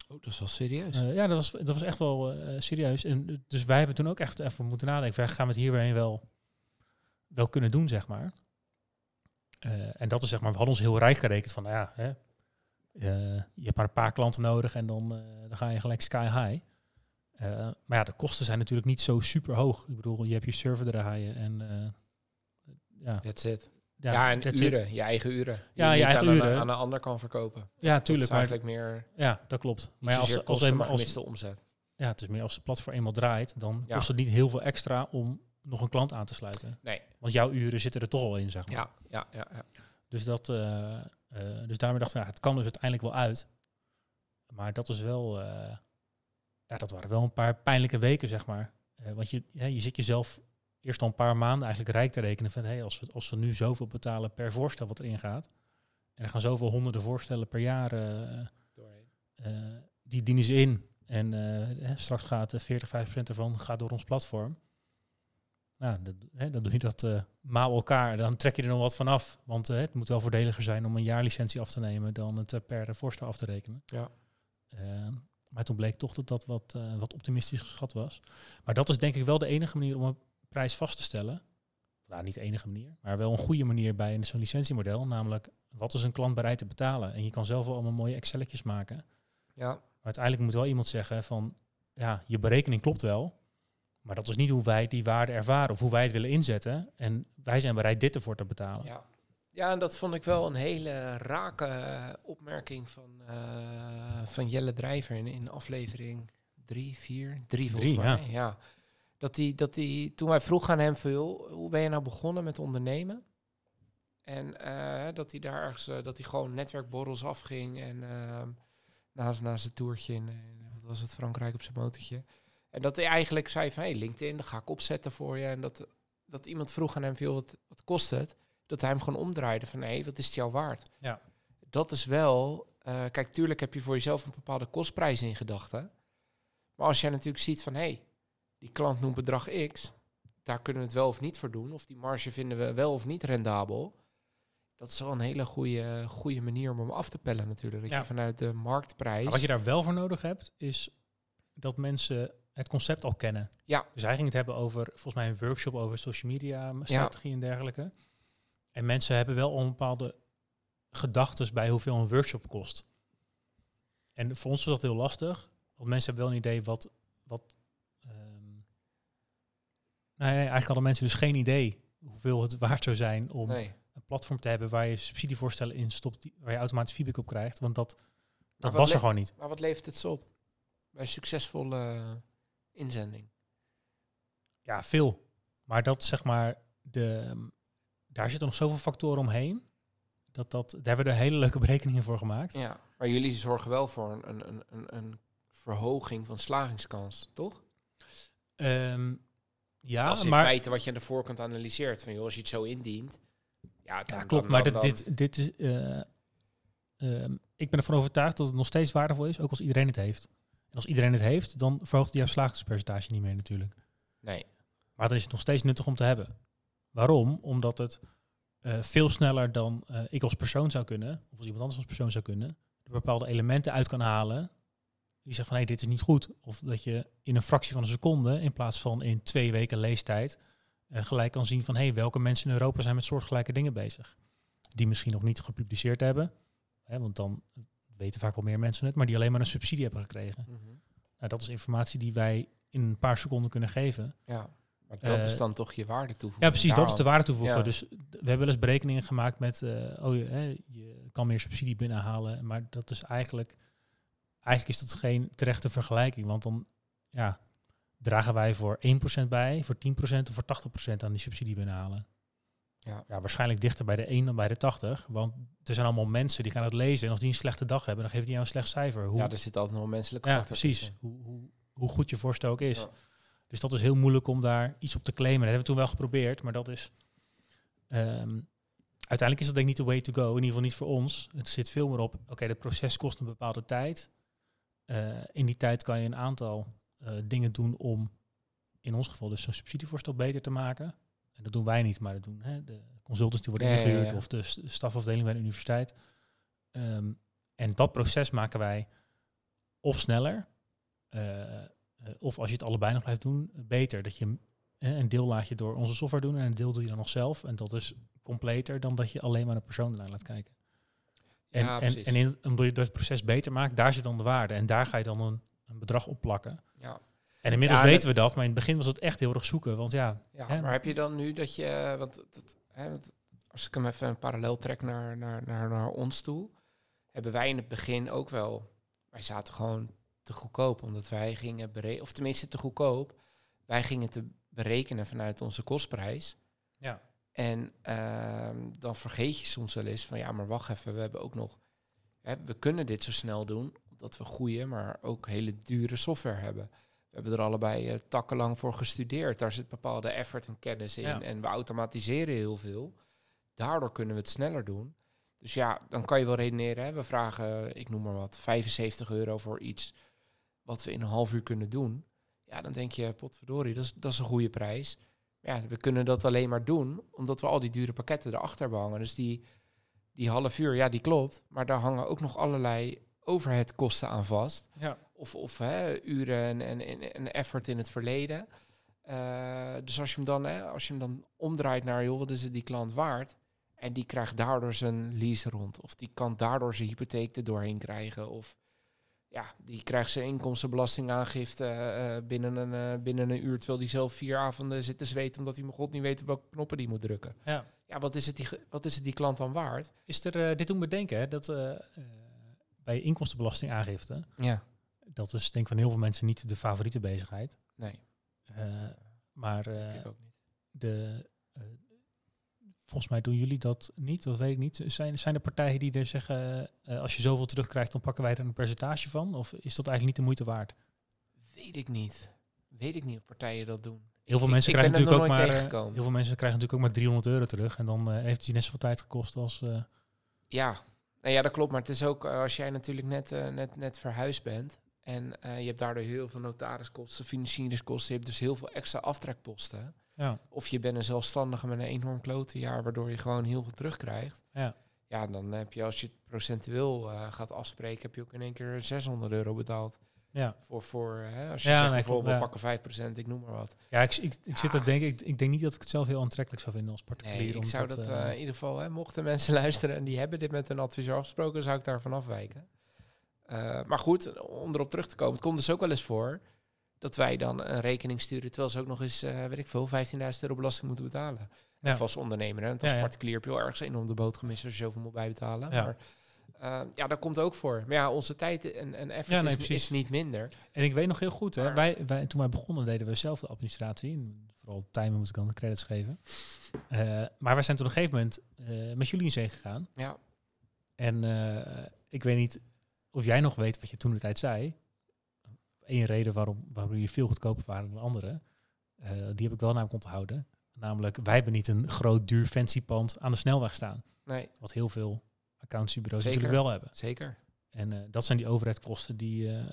[SPEAKER 1] Oh, dat is wel serieus.
[SPEAKER 2] Eh, ja, dat was, dat was echt wel eh, serieus. En, eh, dus wij hebben toen ook echt even moeten nadenken. Van, gaan we het hierheen wel, wel kunnen doen, zeg maar. Eh, en dat is zeg maar, we hadden ons heel rijk gerekend van, nou ja, hè, eh, je hebt maar een paar klanten nodig en dan, eh, dan ga je gelijk sky high. Eh, maar ja, de kosten zijn natuurlijk niet zo super hoog. Ik bedoel, je hebt je server draaien en eh, ja,
[SPEAKER 1] That's it.
[SPEAKER 2] ja,
[SPEAKER 1] Ja, en
[SPEAKER 2] it.
[SPEAKER 1] uren. Je eigen uren.
[SPEAKER 2] Ja, je
[SPEAKER 1] niet
[SPEAKER 2] eigen
[SPEAKER 1] aan
[SPEAKER 2] uren.
[SPEAKER 1] Een, aan een ander kan verkopen.
[SPEAKER 2] Ja,
[SPEAKER 1] Dat
[SPEAKER 2] tuurlijk. Maar,
[SPEAKER 1] eigenlijk meer...
[SPEAKER 2] ja, dat klopt. Maar ja, als, als, als, als,
[SPEAKER 1] omzet.
[SPEAKER 2] ja, het is meer als het platform eenmaal draait, dan
[SPEAKER 1] Ja.
[SPEAKER 2] kost het niet heel veel extra om nog een klant aan te sluiten.
[SPEAKER 1] Nee.
[SPEAKER 2] Want jouw uren zitten er toch al in, zeg maar.
[SPEAKER 1] Ja, ja, ja. ja.
[SPEAKER 2] Dus, dat, eh, eh, dus daarmee dachten we, ja, het kan dus uiteindelijk wel uit. Maar dat is wel, eh, ja, dat waren wel een paar pijnlijke weken, zeg maar. Want je, ja, je zit jezelf eerst al een paar maanden eigenlijk rijk te rekenen van, hey, als, we, als we nu zoveel betalen per voorstel wat erin gaat, en er gaan zoveel honderden voorstellen per jaar, die dienen ze in. En straks gaat eh, 40, 50% ervan gaat door ons platform. Nou, dat, hè, dan doe je dat eh maal elkaar. Dan trek je er nog wat van af. Want eh, het moet wel voordeliger zijn om een jaarlicentie af te nemen dan het eh, per voorstel af te rekenen.
[SPEAKER 1] Ja.
[SPEAKER 2] Eh, maar toen bleek toch dat dat wat, wat optimistisch geschat was. Maar dat is denk ik wel de enige manier om een prijs vast te stellen. Nou, niet de enige manier, maar wel een goede manier bij zo'n licentiemodel. Namelijk, wat is een klant bereid te betalen? En je kan zelf wel allemaal mooie Excelletjes maken.
[SPEAKER 1] Ja.
[SPEAKER 2] Maar uiteindelijk moet wel iemand zeggen van, ja, je berekening klopt wel, maar dat is niet hoe wij die waarde ervaren of hoe wij het willen inzetten. En wij zijn bereid dit ervoor te betalen.
[SPEAKER 1] Ja. ja, en dat vond ik wel een hele rake opmerking van, eh, van Jelle Drijver in, in aflevering drie, vier, drie volgens
[SPEAKER 2] Drie,
[SPEAKER 1] mij. Ja. Dat die, dat die, toen wij vroegen aan hem veel, hoe ben je nou begonnen met ondernemen? En eh, dat hij daar ergens, eh, dat hij gewoon netwerkborrels afging en ehm na, na zijn toertje in, in, wat was het, Frankrijk op zijn motortje. En dat hij eigenlijk zei van, hey, LinkedIn, dat ga ik opzetten voor je. En dat, dat iemand vroeg aan hem veel, wat, wat kost het? Dat hij hem gewoon omdraaide van, hé, wat is het jou waard?
[SPEAKER 2] Ja.
[SPEAKER 1] Dat is wel, eh, kijk, tuurlijk heb je voor jezelf een bepaalde kostprijs in gedachten. Maar als jij natuurlijk ziet van, hé, hey, die klant noemt bedrag X, daar kunnen we het wel of niet voor doen. Of die marge vinden we wel of niet rendabel. Dat is wel een hele goede, goede manier om hem af te pellen natuurlijk. Dat
[SPEAKER 2] Ja.
[SPEAKER 1] je vanuit de marktprijs...
[SPEAKER 2] Maar wat je daar wel voor nodig hebt, is dat mensen het concept al kennen.
[SPEAKER 1] Ja.
[SPEAKER 2] Dus hij ging het hebben over, volgens mij een workshop over social media strategie en dergelijke. En mensen hebben wel een bepaalde gedachten bij hoeveel een workshop kost. En voor ons was dat heel lastig, want mensen hebben wel een idee wat... wat nee, nee, eigenlijk hadden mensen dus geen idee hoeveel het waard zou zijn om
[SPEAKER 1] nee.
[SPEAKER 2] een platform te hebben waar je subsidievoorstellen in stopt, die, waar je automatisch feedback op krijgt. Want dat, dat was er gewoon niet.
[SPEAKER 1] Maar wat levert het zo op? Bij succesvolle inzending.
[SPEAKER 2] Ja, veel. Maar dat zeg maar, de, daar zitten nog zoveel factoren omheen. Dat, dat, daar hebben we er hele leuke berekeningen voor gemaakt.
[SPEAKER 1] Ja. Maar jullie zorgen wel voor een, een, een, een, verhoging van slagingskans, toch?
[SPEAKER 2] Ehm, ja,
[SPEAKER 1] dat is in
[SPEAKER 2] maar,
[SPEAKER 1] feite wat je aan de voorkant analyseert. Van joh, als je het zo indient. Ja, dan,
[SPEAKER 2] ja, klopt.
[SPEAKER 1] dan-
[SPEAKER 2] maar
[SPEAKER 1] dan-
[SPEAKER 2] dit, dit, dit is, eh, ehm, ik ben ervan overtuigd dat het nog steeds waardevol is, ook als iedereen het heeft. En als iedereen het heeft, dan verhoogt jouw slagingspercentage niet meer natuurlijk.
[SPEAKER 1] Nee.
[SPEAKER 2] Maar dan is het nog steeds nuttig om te hebben. Waarom? Omdat het eh, veel sneller dan eh, ik als persoon zou kunnen, of als iemand anders als persoon zou kunnen, er bepaalde elementen uit kan halen die zeggen van hé, dit is niet goed. Of dat je in een fractie van een seconde, in plaats van in twee weken leestijd, eh, gelijk kan zien van hé, welke mensen in Europa zijn met soortgelijke dingen bezig. Die misschien nog niet gepubliceerd hebben, hè, want dan weten vaak wel meer mensen het, maar die alleen maar een subsidie hebben gekregen.
[SPEAKER 1] Mhm.
[SPEAKER 2] Nou, dat is informatie die wij in een paar seconden kunnen geven.
[SPEAKER 1] Ja. Maar dat
[SPEAKER 2] Eh,
[SPEAKER 1] is dan toch je waarde toevoegen.
[SPEAKER 2] Ja, precies, dat is de waarde toevoegen.
[SPEAKER 1] Ja.
[SPEAKER 2] Dus we hebben wel eens berekeningen gemaakt met, eh, oh je, hè, je kan meer subsidie binnenhalen, maar dat is eigenlijk, eigenlijk is dat geen terechte vergelijking, want dan, ja, dragen wij voor 1% bij, voor 10% of voor 80% aan die subsidie binnenhalen.
[SPEAKER 1] Ja.
[SPEAKER 2] ja, waarschijnlijk dichter bij de 1 dan bij de 80, want er zijn allemaal mensen die gaan het lezen en als die een slechte dag hebben, dan geeft die jou een slecht cijfer. Hoe,
[SPEAKER 1] Ja, er zit altijd nog een menselijke
[SPEAKER 2] ja,
[SPEAKER 1] factor
[SPEAKER 2] precies. Hoe, hoe, hoe goed je voorstel ook is.
[SPEAKER 1] Ja.
[SPEAKER 2] Dus dat is heel moeilijk om daar iets op te claimen. Dat hebben we toen wel geprobeerd, maar dat is... ehm, uiteindelijk is dat denk ik niet de way to go. In ieder geval niet voor ons. Het zit veel meer op, oké, het proces kost een bepaalde tijd. Eh, in die tijd kan je een aantal eh, dingen doen om, in ons geval dus zo'n subsidievoorstel beter te maken. En dat doen wij niet, maar dat doen hè, de consultants die worden
[SPEAKER 1] Ja, ja, ja,
[SPEAKER 2] ingehuurd of de stafafdeling bij de universiteit. Ehm, en dat proces maken wij of sneller, eh, eh, of als je het allebei nog blijft doen, beter. Dat je een deel laat je door onze software doen en een deel doe je dan nog zelf. En dat is completer dan dat je alleen maar een persoon ernaar laat kijken. En,
[SPEAKER 1] Ja,
[SPEAKER 2] en, en in, omdat je dat proces beter maakt, daar zit dan de waarde. En daar ga je dan een, een bedrag op plakken.
[SPEAKER 1] Ja.
[SPEAKER 2] En inmiddels
[SPEAKER 1] Ja,
[SPEAKER 2] weten we dat, maar in het begin was het echt heel erg zoeken. Want ja,
[SPEAKER 1] Ja,
[SPEAKER 2] Hè?
[SPEAKER 1] maar heb je dan nu dat je, want dat, hè, want als ik hem even een parallel trek naar, naar, naar, naar ons toe, hebben wij in het begin ook wel, wij zaten gewoon te goedkoop, omdat wij gingen berekenen, of tenminste te goedkoop, wij gingen te berekenen vanuit onze kostprijs.
[SPEAKER 2] Ja.
[SPEAKER 1] En ehm, dan vergeet je soms wel eens van, ja, maar wacht even, we hebben ook nog, hè, we kunnen dit zo snel doen, omdat we goede, maar ook hele dure software hebben. We hebben er allebei eh, takkenlang voor gestudeerd. Daar zit bepaalde effort en kennis in.
[SPEAKER 2] Ja.
[SPEAKER 1] En we automatiseren heel veel. Daardoor kunnen we het sneller doen. Dus ja, dan kan je wel redeneren. Hè? We vragen, ik noem maar wat, 75 euro voor iets wat we in een half uur kunnen doen. Ja, dan denk je, potverdorie, dat is, dat is een goede prijs. Ja, we kunnen dat alleen maar doen omdat we al die dure pakketten erachter hangen. Dus die, die half uur, ja, die klopt. Maar daar hangen ook nog allerlei overheadkosten aan vast
[SPEAKER 2] ja.
[SPEAKER 1] Of, of hè, uren en, en, effort in het verleden. Eh, dus als je hem dan, hè, als je hem dan omdraait naar, joh, wat is het die klant waard? En die krijgt daardoor zijn lease rond. Of die kan daardoor zijn hypotheek er doorheen krijgen. Of ja, die krijgt zijn inkomstenbelastingaangifte eh, binnen, een, eh, binnen een uur. Terwijl die zelf vier avonden zit te zweten omdat hij mijn god niet weet welke knoppen die moet drukken.
[SPEAKER 2] ja.
[SPEAKER 1] Ja, wat is het die, wat is het die klant dan waard?
[SPEAKER 2] Is er, dit doen we denken, hè, dat bij inkomstenbelastingaangifte,
[SPEAKER 1] Ja,
[SPEAKER 2] dat is denk ik van heel veel mensen niet de favoriete bezigheid.
[SPEAKER 1] nee,
[SPEAKER 2] Eh, maar eh,
[SPEAKER 1] ik ook niet.
[SPEAKER 2] de, eh, volgens mij doen jullie dat niet, dat weet ik niet. Zijn, zijn er partijen die er zeggen, eh, als je zoveel terugkrijgt, dan pakken wij er een percentage van? Of is dat eigenlijk niet de moeite waard?
[SPEAKER 1] Weet ik niet. Weet ik niet of partijen dat doen.
[SPEAKER 2] Heel veel
[SPEAKER 1] Ik-
[SPEAKER 2] mensen
[SPEAKER 1] ik
[SPEAKER 2] krijgen natuurlijk ook maar, eh,
[SPEAKER 1] tegengekomen.
[SPEAKER 2] heel veel mensen krijgen natuurlijk ook maar 300 euro terug. En dan eh, heeft het je net zoveel tijd gekost als... eh,
[SPEAKER 1] Ja, nou ja, dat klopt. Maar het is ook eh, als jij natuurlijk net, eh, net, net verhuisd bent. En eh, je hebt daardoor heel veel notariskosten, financieringskosten. Je hebt dus heel veel extra aftrekposten.
[SPEAKER 2] ja,
[SPEAKER 1] Of je bent een zelfstandige met een enorm klote jaar, waardoor je gewoon heel veel terugkrijgt.
[SPEAKER 2] ja,
[SPEAKER 1] Ja, dan heb je als je het procentueel eh, gaat afspreken, heb je ook in één keer 600 euro betaald.
[SPEAKER 2] ja.
[SPEAKER 1] Voor, voor hè, als je
[SPEAKER 2] Ja,
[SPEAKER 1] zegt
[SPEAKER 2] nee, klopt,
[SPEAKER 1] bijvoorbeeld
[SPEAKER 2] ja.
[SPEAKER 1] pakken 5%, ik noem maar wat.
[SPEAKER 2] ja ik, ik, ik zit
[SPEAKER 1] Ja.
[SPEAKER 2] te denken, ik, ik denk niet dat ik het zelf heel aantrekkelijk zou vinden als particulier.
[SPEAKER 1] Nee, ik zou dat
[SPEAKER 2] eh,
[SPEAKER 1] in ieder geval, hè, mochten mensen [laughs] luisteren en die hebben dit met een adviseur afgesproken, zou ik daarvan afwijken. Eh, maar goed, om erop terug te komen, het komt dus ook wel eens voor dat wij dan een rekening sturen, terwijl ze ook nog eens, eh, weet ik veel, 15.000 euro belasting moeten betalen.
[SPEAKER 2] Ja.
[SPEAKER 1] Of als ondernemer, hè? want als
[SPEAKER 2] Ja, ja.
[SPEAKER 1] particulier heb je wel ergens enorm de boot gemist als je zoveel moet bijbetalen.
[SPEAKER 2] Ja.
[SPEAKER 1] Maar eh, ja, dat komt ook voor. Maar ja, onze tijd en, en effort
[SPEAKER 2] nee,
[SPEAKER 1] is, is niet minder.
[SPEAKER 2] En ik weet nog heel goed, hè,
[SPEAKER 1] Maar-
[SPEAKER 2] wij, wij, toen wij begonnen deden we zelf de administratie. En vooral Tijmen moet ik dan de credits geven. Eh, maar wij zijn toen op een gegeven moment met jullie in zee gegaan.
[SPEAKER 1] Ja,
[SPEAKER 2] En ik weet niet of jij nog weet wat je toen de tijd zei. Eén reden waarom, waarom jullie veel goedkoper waren dan anderen. eh, die heb ik wel namelijk onthouden. Namelijk, wij hebben niet een groot, duur, fancy pand aan de snelweg staan.
[SPEAKER 1] nee,
[SPEAKER 2] Wat heel veel accountancybureaus
[SPEAKER 1] Zeker.
[SPEAKER 2] natuurlijk wel hebben.
[SPEAKER 1] zeker.
[SPEAKER 2] En eh, dat zijn die overheidkosten die, eh,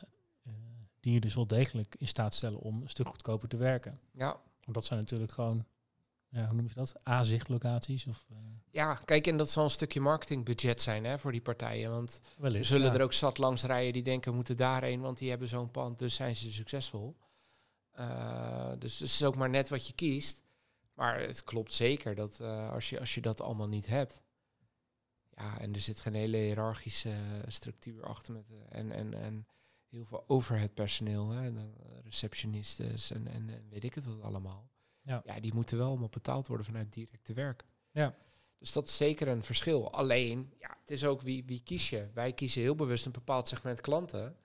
[SPEAKER 2] die je dus wel degelijk in staat stellen om een stuk goedkoper te werken.
[SPEAKER 1] Ja,
[SPEAKER 2] Want dat zijn natuurlijk gewoon, ja, hoe noem je dat? A-zichtlocaties of
[SPEAKER 1] ja, kijk, en dat zal een stukje marketingbudget zijn hè, voor die partijen. Want
[SPEAKER 2] wellicht.
[SPEAKER 1] zullen
[SPEAKER 2] ja.
[SPEAKER 1] er ook zat langs rijden die denken, we moeten daarheen, want die hebben zo'n pand, dus zijn ze succesvol. Eh, dus het is ook maar net wat je kiest. Maar het klopt zeker dat eh, als, je, als je dat allemaal niet hebt. Ja, en er zit geen hele hiërarchische structuur achter met eh, en, en, en heel veel overhead personeel, hè, en, receptionistes en, en, en weet ik het wat allemaal.
[SPEAKER 2] Ja.
[SPEAKER 1] ja, die moeten wel allemaal betaald worden vanuit directe werk.
[SPEAKER 2] Ja.
[SPEAKER 1] Dus dat is zeker een verschil. Alleen, ja, het is ook wie, wie kies je. Wij kiezen heel bewust een bepaald segment klanten.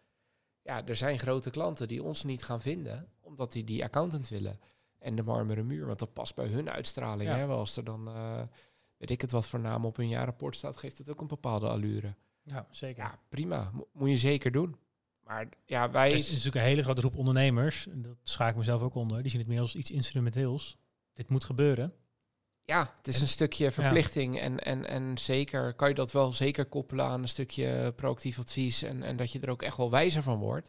[SPEAKER 1] Ja, er zijn grote klanten die ons niet gaan vinden, omdat die die accountant willen. En de marmeren muur, want dat past bij hun uitstraling.
[SPEAKER 2] Ja.
[SPEAKER 1] Hè? Wel, als er dan, eh, weet ik het wat voor naam op hun jaarrapport staat, geeft het ook een bepaalde allure.
[SPEAKER 2] Ja, zeker.
[SPEAKER 1] Ja, prima. Mo- moet je zeker doen. Maar ja, wij...
[SPEAKER 2] Er is natuurlijk een hele grote groep ondernemers, en dat schaak ik mezelf ook onder, die zien het meer als iets instrumenteels. Dit moet gebeuren.
[SPEAKER 1] Ja, het is
[SPEAKER 2] En-
[SPEAKER 1] een stukje verplichting. En, en, en zeker kan je dat wel zeker koppelen aan een stukje proactief advies. En, en dat je er ook echt wel wijzer van wordt.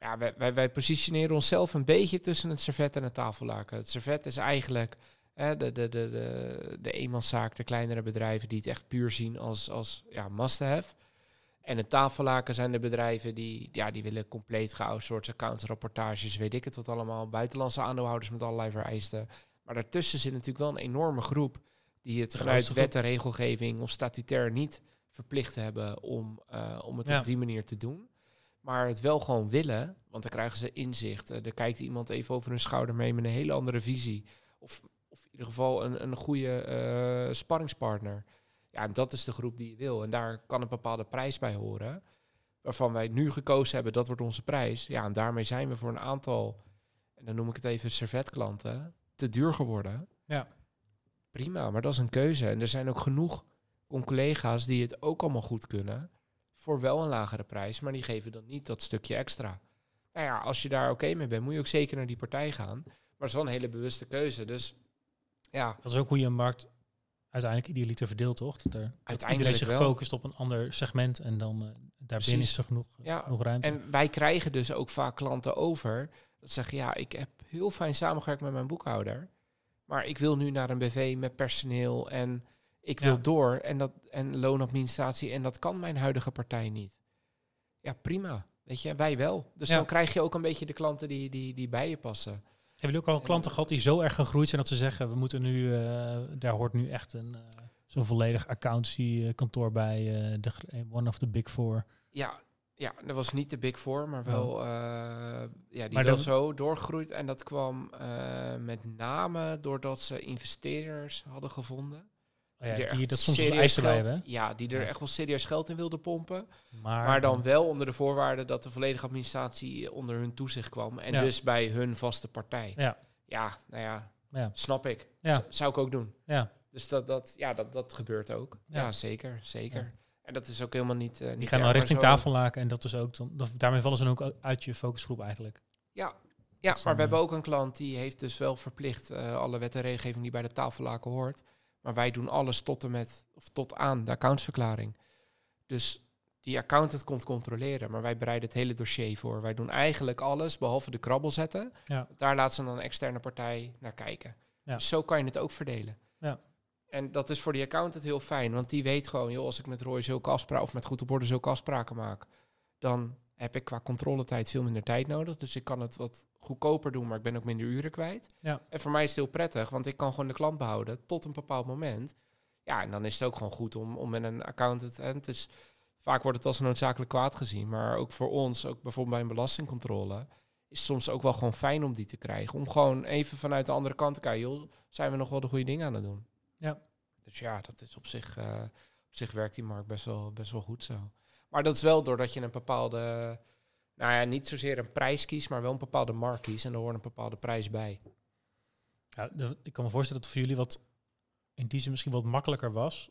[SPEAKER 1] Ja, wij, wij, wij positioneren onszelf een beetje tussen het servet en het tafellaken. Het servet is eigenlijk hè, de, de, de, de, de eenmanszaak, de kleinere bedrijven die het echt puur zien als, als ja, must-have. En het tafellaken zijn de bedrijven die, ja, die willen compleet geoutsourced accounts, rapportages, weet ik het wat allemaal. Buitenlandse aandeelhouders met allerlei vereisten. Maar daartussen zit natuurlijk wel een enorme groep die het vanuit wet en regelgeving of statutair niet verplicht hebben om, eh, om het
[SPEAKER 2] Ja.
[SPEAKER 1] op die manier te doen. Maar het wel gewoon willen, want dan krijgen ze inzicht. Eh, er kijkt iemand even over hun schouder mee met een hele andere visie. Of, of in ieder geval een, een goede eh, sparringspartner. Ja, en dat is de groep die je wil. En daar kan een bepaalde prijs bij horen. Waarvan wij nu gekozen hebben, dat wordt onze prijs. Ja, en daarmee zijn we voor een aantal, en dan noem ik het even servetklanten, te duur geworden.
[SPEAKER 2] Ja.
[SPEAKER 1] Prima, maar dat is een keuze. En er zijn ook genoeg collega's die het ook allemaal goed kunnen. Voor wel een lagere prijs, maar die geven dan niet dat stukje extra. Nou ja, als je daar oké mee bent, moet je ook zeker naar die partij gaan. Maar het is wel een hele bewuste keuze. Dus ja,
[SPEAKER 2] Dat is ook hoe je een markt uiteindelijk idealiter verdeelt, toch? Dat er
[SPEAKER 1] Uiteindelijk
[SPEAKER 2] zich
[SPEAKER 1] wel.
[SPEAKER 2] focust op een ander segment en dan eh daarbinnen
[SPEAKER 1] Precies.
[SPEAKER 2] is er genoeg,
[SPEAKER 1] Ja,
[SPEAKER 2] genoeg ruimte.
[SPEAKER 1] En wij krijgen dus ook vaak klanten over. Dat zeggen, ja, ik heb heel fijn samengewerkt met mijn boekhouder. Maar ik wil nu naar een BV met personeel en ik wil
[SPEAKER 2] Ja.
[SPEAKER 1] door. En, dat, en loonadministratie. En dat kan mijn huidige partij niet. Ja, prima. Weet je, wij wel. Dus
[SPEAKER 2] Ja.
[SPEAKER 1] dan krijg je ook een beetje de klanten die, die, die bij je passen.
[SPEAKER 2] Hebben jullie ook al klanten gehad die zo erg gegroeid zijn dat ze zeggen, we moeten nu, eh, daar hoort nu echt een eh, zo'n volledig accountancy kantoor bij, eh, de, one of the big four.
[SPEAKER 1] Ja, ja, dat was niet de Big Four, maar wel... eh, ja, die
[SPEAKER 2] Oh. Maar
[SPEAKER 1] wel
[SPEAKER 2] dat-
[SPEAKER 1] zo doorgegroeid. En dat kwam eh, met name doordat ze investeerders hadden gevonden.
[SPEAKER 2] Oh ja,
[SPEAKER 1] er
[SPEAKER 2] die
[SPEAKER 1] echt
[SPEAKER 2] dat soms
[SPEAKER 1] serieus
[SPEAKER 2] bij
[SPEAKER 1] geld-. Ja, die er
[SPEAKER 2] Ja.
[SPEAKER 1] echt wel serieus geld in wilden pompen.
[SPEAKER 2] Maar,
[SPEAKER 1] Maar dan wel onder de voorwaarde dat de volledige administratie onder hun toezicht kwam. En
[SPEAKER 2] Ja.
[SPEAKER 1] dus bij hun vaste partij.
[SPEAKER 2] Ja.
[SPEAKER 1] Ja, nou ja,
[SPEAKER 2] Ja.
[SPEAKER 1] snap ik.
[SPEAKER 2] Ja.
[SPEAKER 1] Z- zou ik ook doen.
[SPEAKER 2] Ja,
[SPEAKER 1] Dus dat, dat, ja, dat, dat gebeurt ook.
[SPEAKER 2] Ja.
[SPEAKER 1] Ja, zeker, zeker. En dat is ook helemaal niet. eh, niet
[SPEAKER 2] die gaan dan richting tafellaken en dat is ook dan, dat- daarmee vallen ze dan ook uit je focusgroep eigenlijk.
[SPEAKER 1] Ja, ja
[SPEAKER 2] Dus
[SPEAKER 1] maar we
[SPEAKER 2] dan,
[SPEAKER 1] hebben ook een klant die heeft dus wel verplicht eh, alle wet en regelgeving die bij de tafellaken hoort. Maar wij doen alles tot en met, of tot aan de accountsverklaring. Dus die accountant komt controleren, maar wij bereiden het hele dossier voor. Wij doen eigenlijk alles, behalve de krabbel zetten.
[SPEAKER 2] Ja.
[SPEAKER 1] Daar laat ze dan een externe partij naar kijken.
[SPEAKER 2] Ja.
[SPEAKER 1] Dus zo kan je het ook verdelen.
[SPEAKER 2] Ja.
[SPEAKER 1] En dat is voor die accountant heel fijn, want die weet gewoon, joh, als ik met Roy zulke afspraken of met Goed op Orde zulke afspraken maak, dan heb ik qua controletijd veel minder tijd nodig. Dus ik kan het wat goedkoper doen, maar ik ben ook minder uren kwijt.
[SPEAKER 2] Ja.
[SPEAKER 1] En voor mij is het heel prettig, want ik kan gewoon de klant behouden tot een bepaald moment. Ja, en dan is het ook gewoon goed om, om met een accountant. En het is, vaak wordt het als een noodzakelijk kwaad gezien, maar ook voor ons, ook bijvoorbeeld bij een belastingcontrole, is het soms ook wel gewoon fijn om die te krijgen. Om gewoon even vanuit de andere kant te kijken, joh, zijn we nog wel de goede dingen aan het doen?
[SPEAKER 2] Ja.
[SPEAKER 1] Dus ja, dat is op zich, eh, op zich werkt die markt best wel, best wel goed zo. Maar dat is wel doordat je een bepaalde, nou ja, niet zozeer een prijs kiest, maar wel een bepaalde markt kiest. En er hoort een bepaalde prijs bij.
[SPEAKER 2] Ja, ik kan me voorstellen dat het voor jullie wat in die zin misschien wat makkelijker was.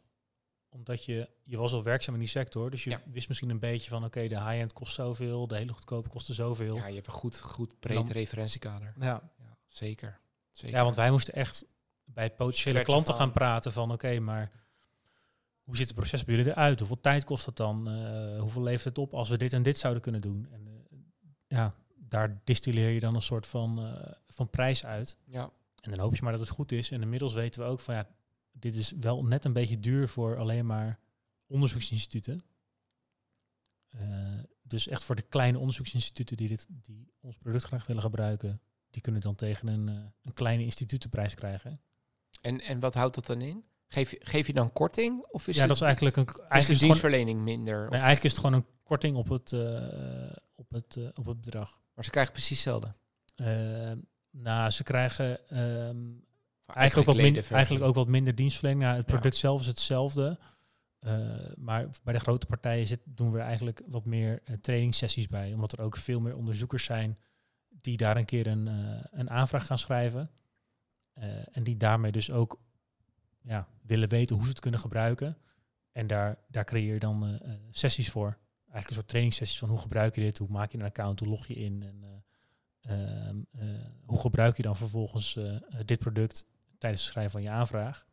[SPEAKER 2] Omdat je, je was al werkzaam in die sector. Dus je
[SPEAKER 1] Ja.
[SPEAKER 2] wist misschien een beetje van oké, de high-end kost zoveel, de hele goedkope kostte zoveel.
[SPEAKER 1] Ja, je hebt een goed, goed breed
[SPEAKER 2] Dan-
[SPEAKER 1] referentiekader.
[SPEAKER 2] Ja.
[SPEAKER 1] Ja, zeker. zeker.
[SPEAKER 2] ja, want wij moesten echt bij potentiële klanten gaan praten van oké, maar hoe ziet het proces bij jullie eruit? Hoeveel tijd kost het dan? Eh, hoeveel levert het op als we dit en dit zouden kunnen doen? En eh, ja, daar distilleer je dan een soort van, eh, van prijs uit.
[SPEAKER 1] Ja,
[SPEAKER 2] En dan hoop je maar dat het goed is. En inmiddels weten we ook van ja, dit is wel net een beetje duur voor alleen maar onderzoeksinstituten. Dus echt voor de kleine onderzoeksinstituten die, dit, die ons product graag willen gebruiken, die kunnen dan tegen een, een kleine institutenprijs krijgen.
[SPEAKER 1] En, en wat houdt dat dan in? Geef je, geef je dan korting? Of is
[SPEAKER 2] ja,
[SPEAKER 1] het,
[SPEAKER 2] dat is eigenlijk een eigenlijk is
[SPEAKER 1] dienstverlening minder?
[SPEAKER 2] nee,
[SPEAKER 1] Of-
[SPEAKER 2] eigenlijk is het gewoon een korting op het, eh, op het, eh, op het bedrag.
[SPEAKER 1] maar ze krijgen precies hetzelfde.
[SPEAKER 2] Eh, nou, ze krijgen ehm, eigenlijk, ook wat minder, eigenlijk ook wat minder dienstverlening. Nou, het
[SPEAKER 1] Ja.
[SPEAKER 2] product zelf is hetzelfde. Maar bij de grote partijen zit, doen we er eigenlijk wat meer uh, trainingssessies bij. Omdat er ook veel meer onderzoekers zijn die daar een keer een, een aanvraag gaan schrijven. Eh, en die daarmee dus ook ja, willen weten hoe ze het kunnen gebruiken. En daar, daar creëer je dan eh, eh, sessies voor. eigenlijk een soort trainingssessies van hoe gebruik je dit, hoe maak je een account, hoe log je in en eh, ehm, eh, hoe gebruik je dan vervolgens dit product tijdens het schrijven van je aanvraag.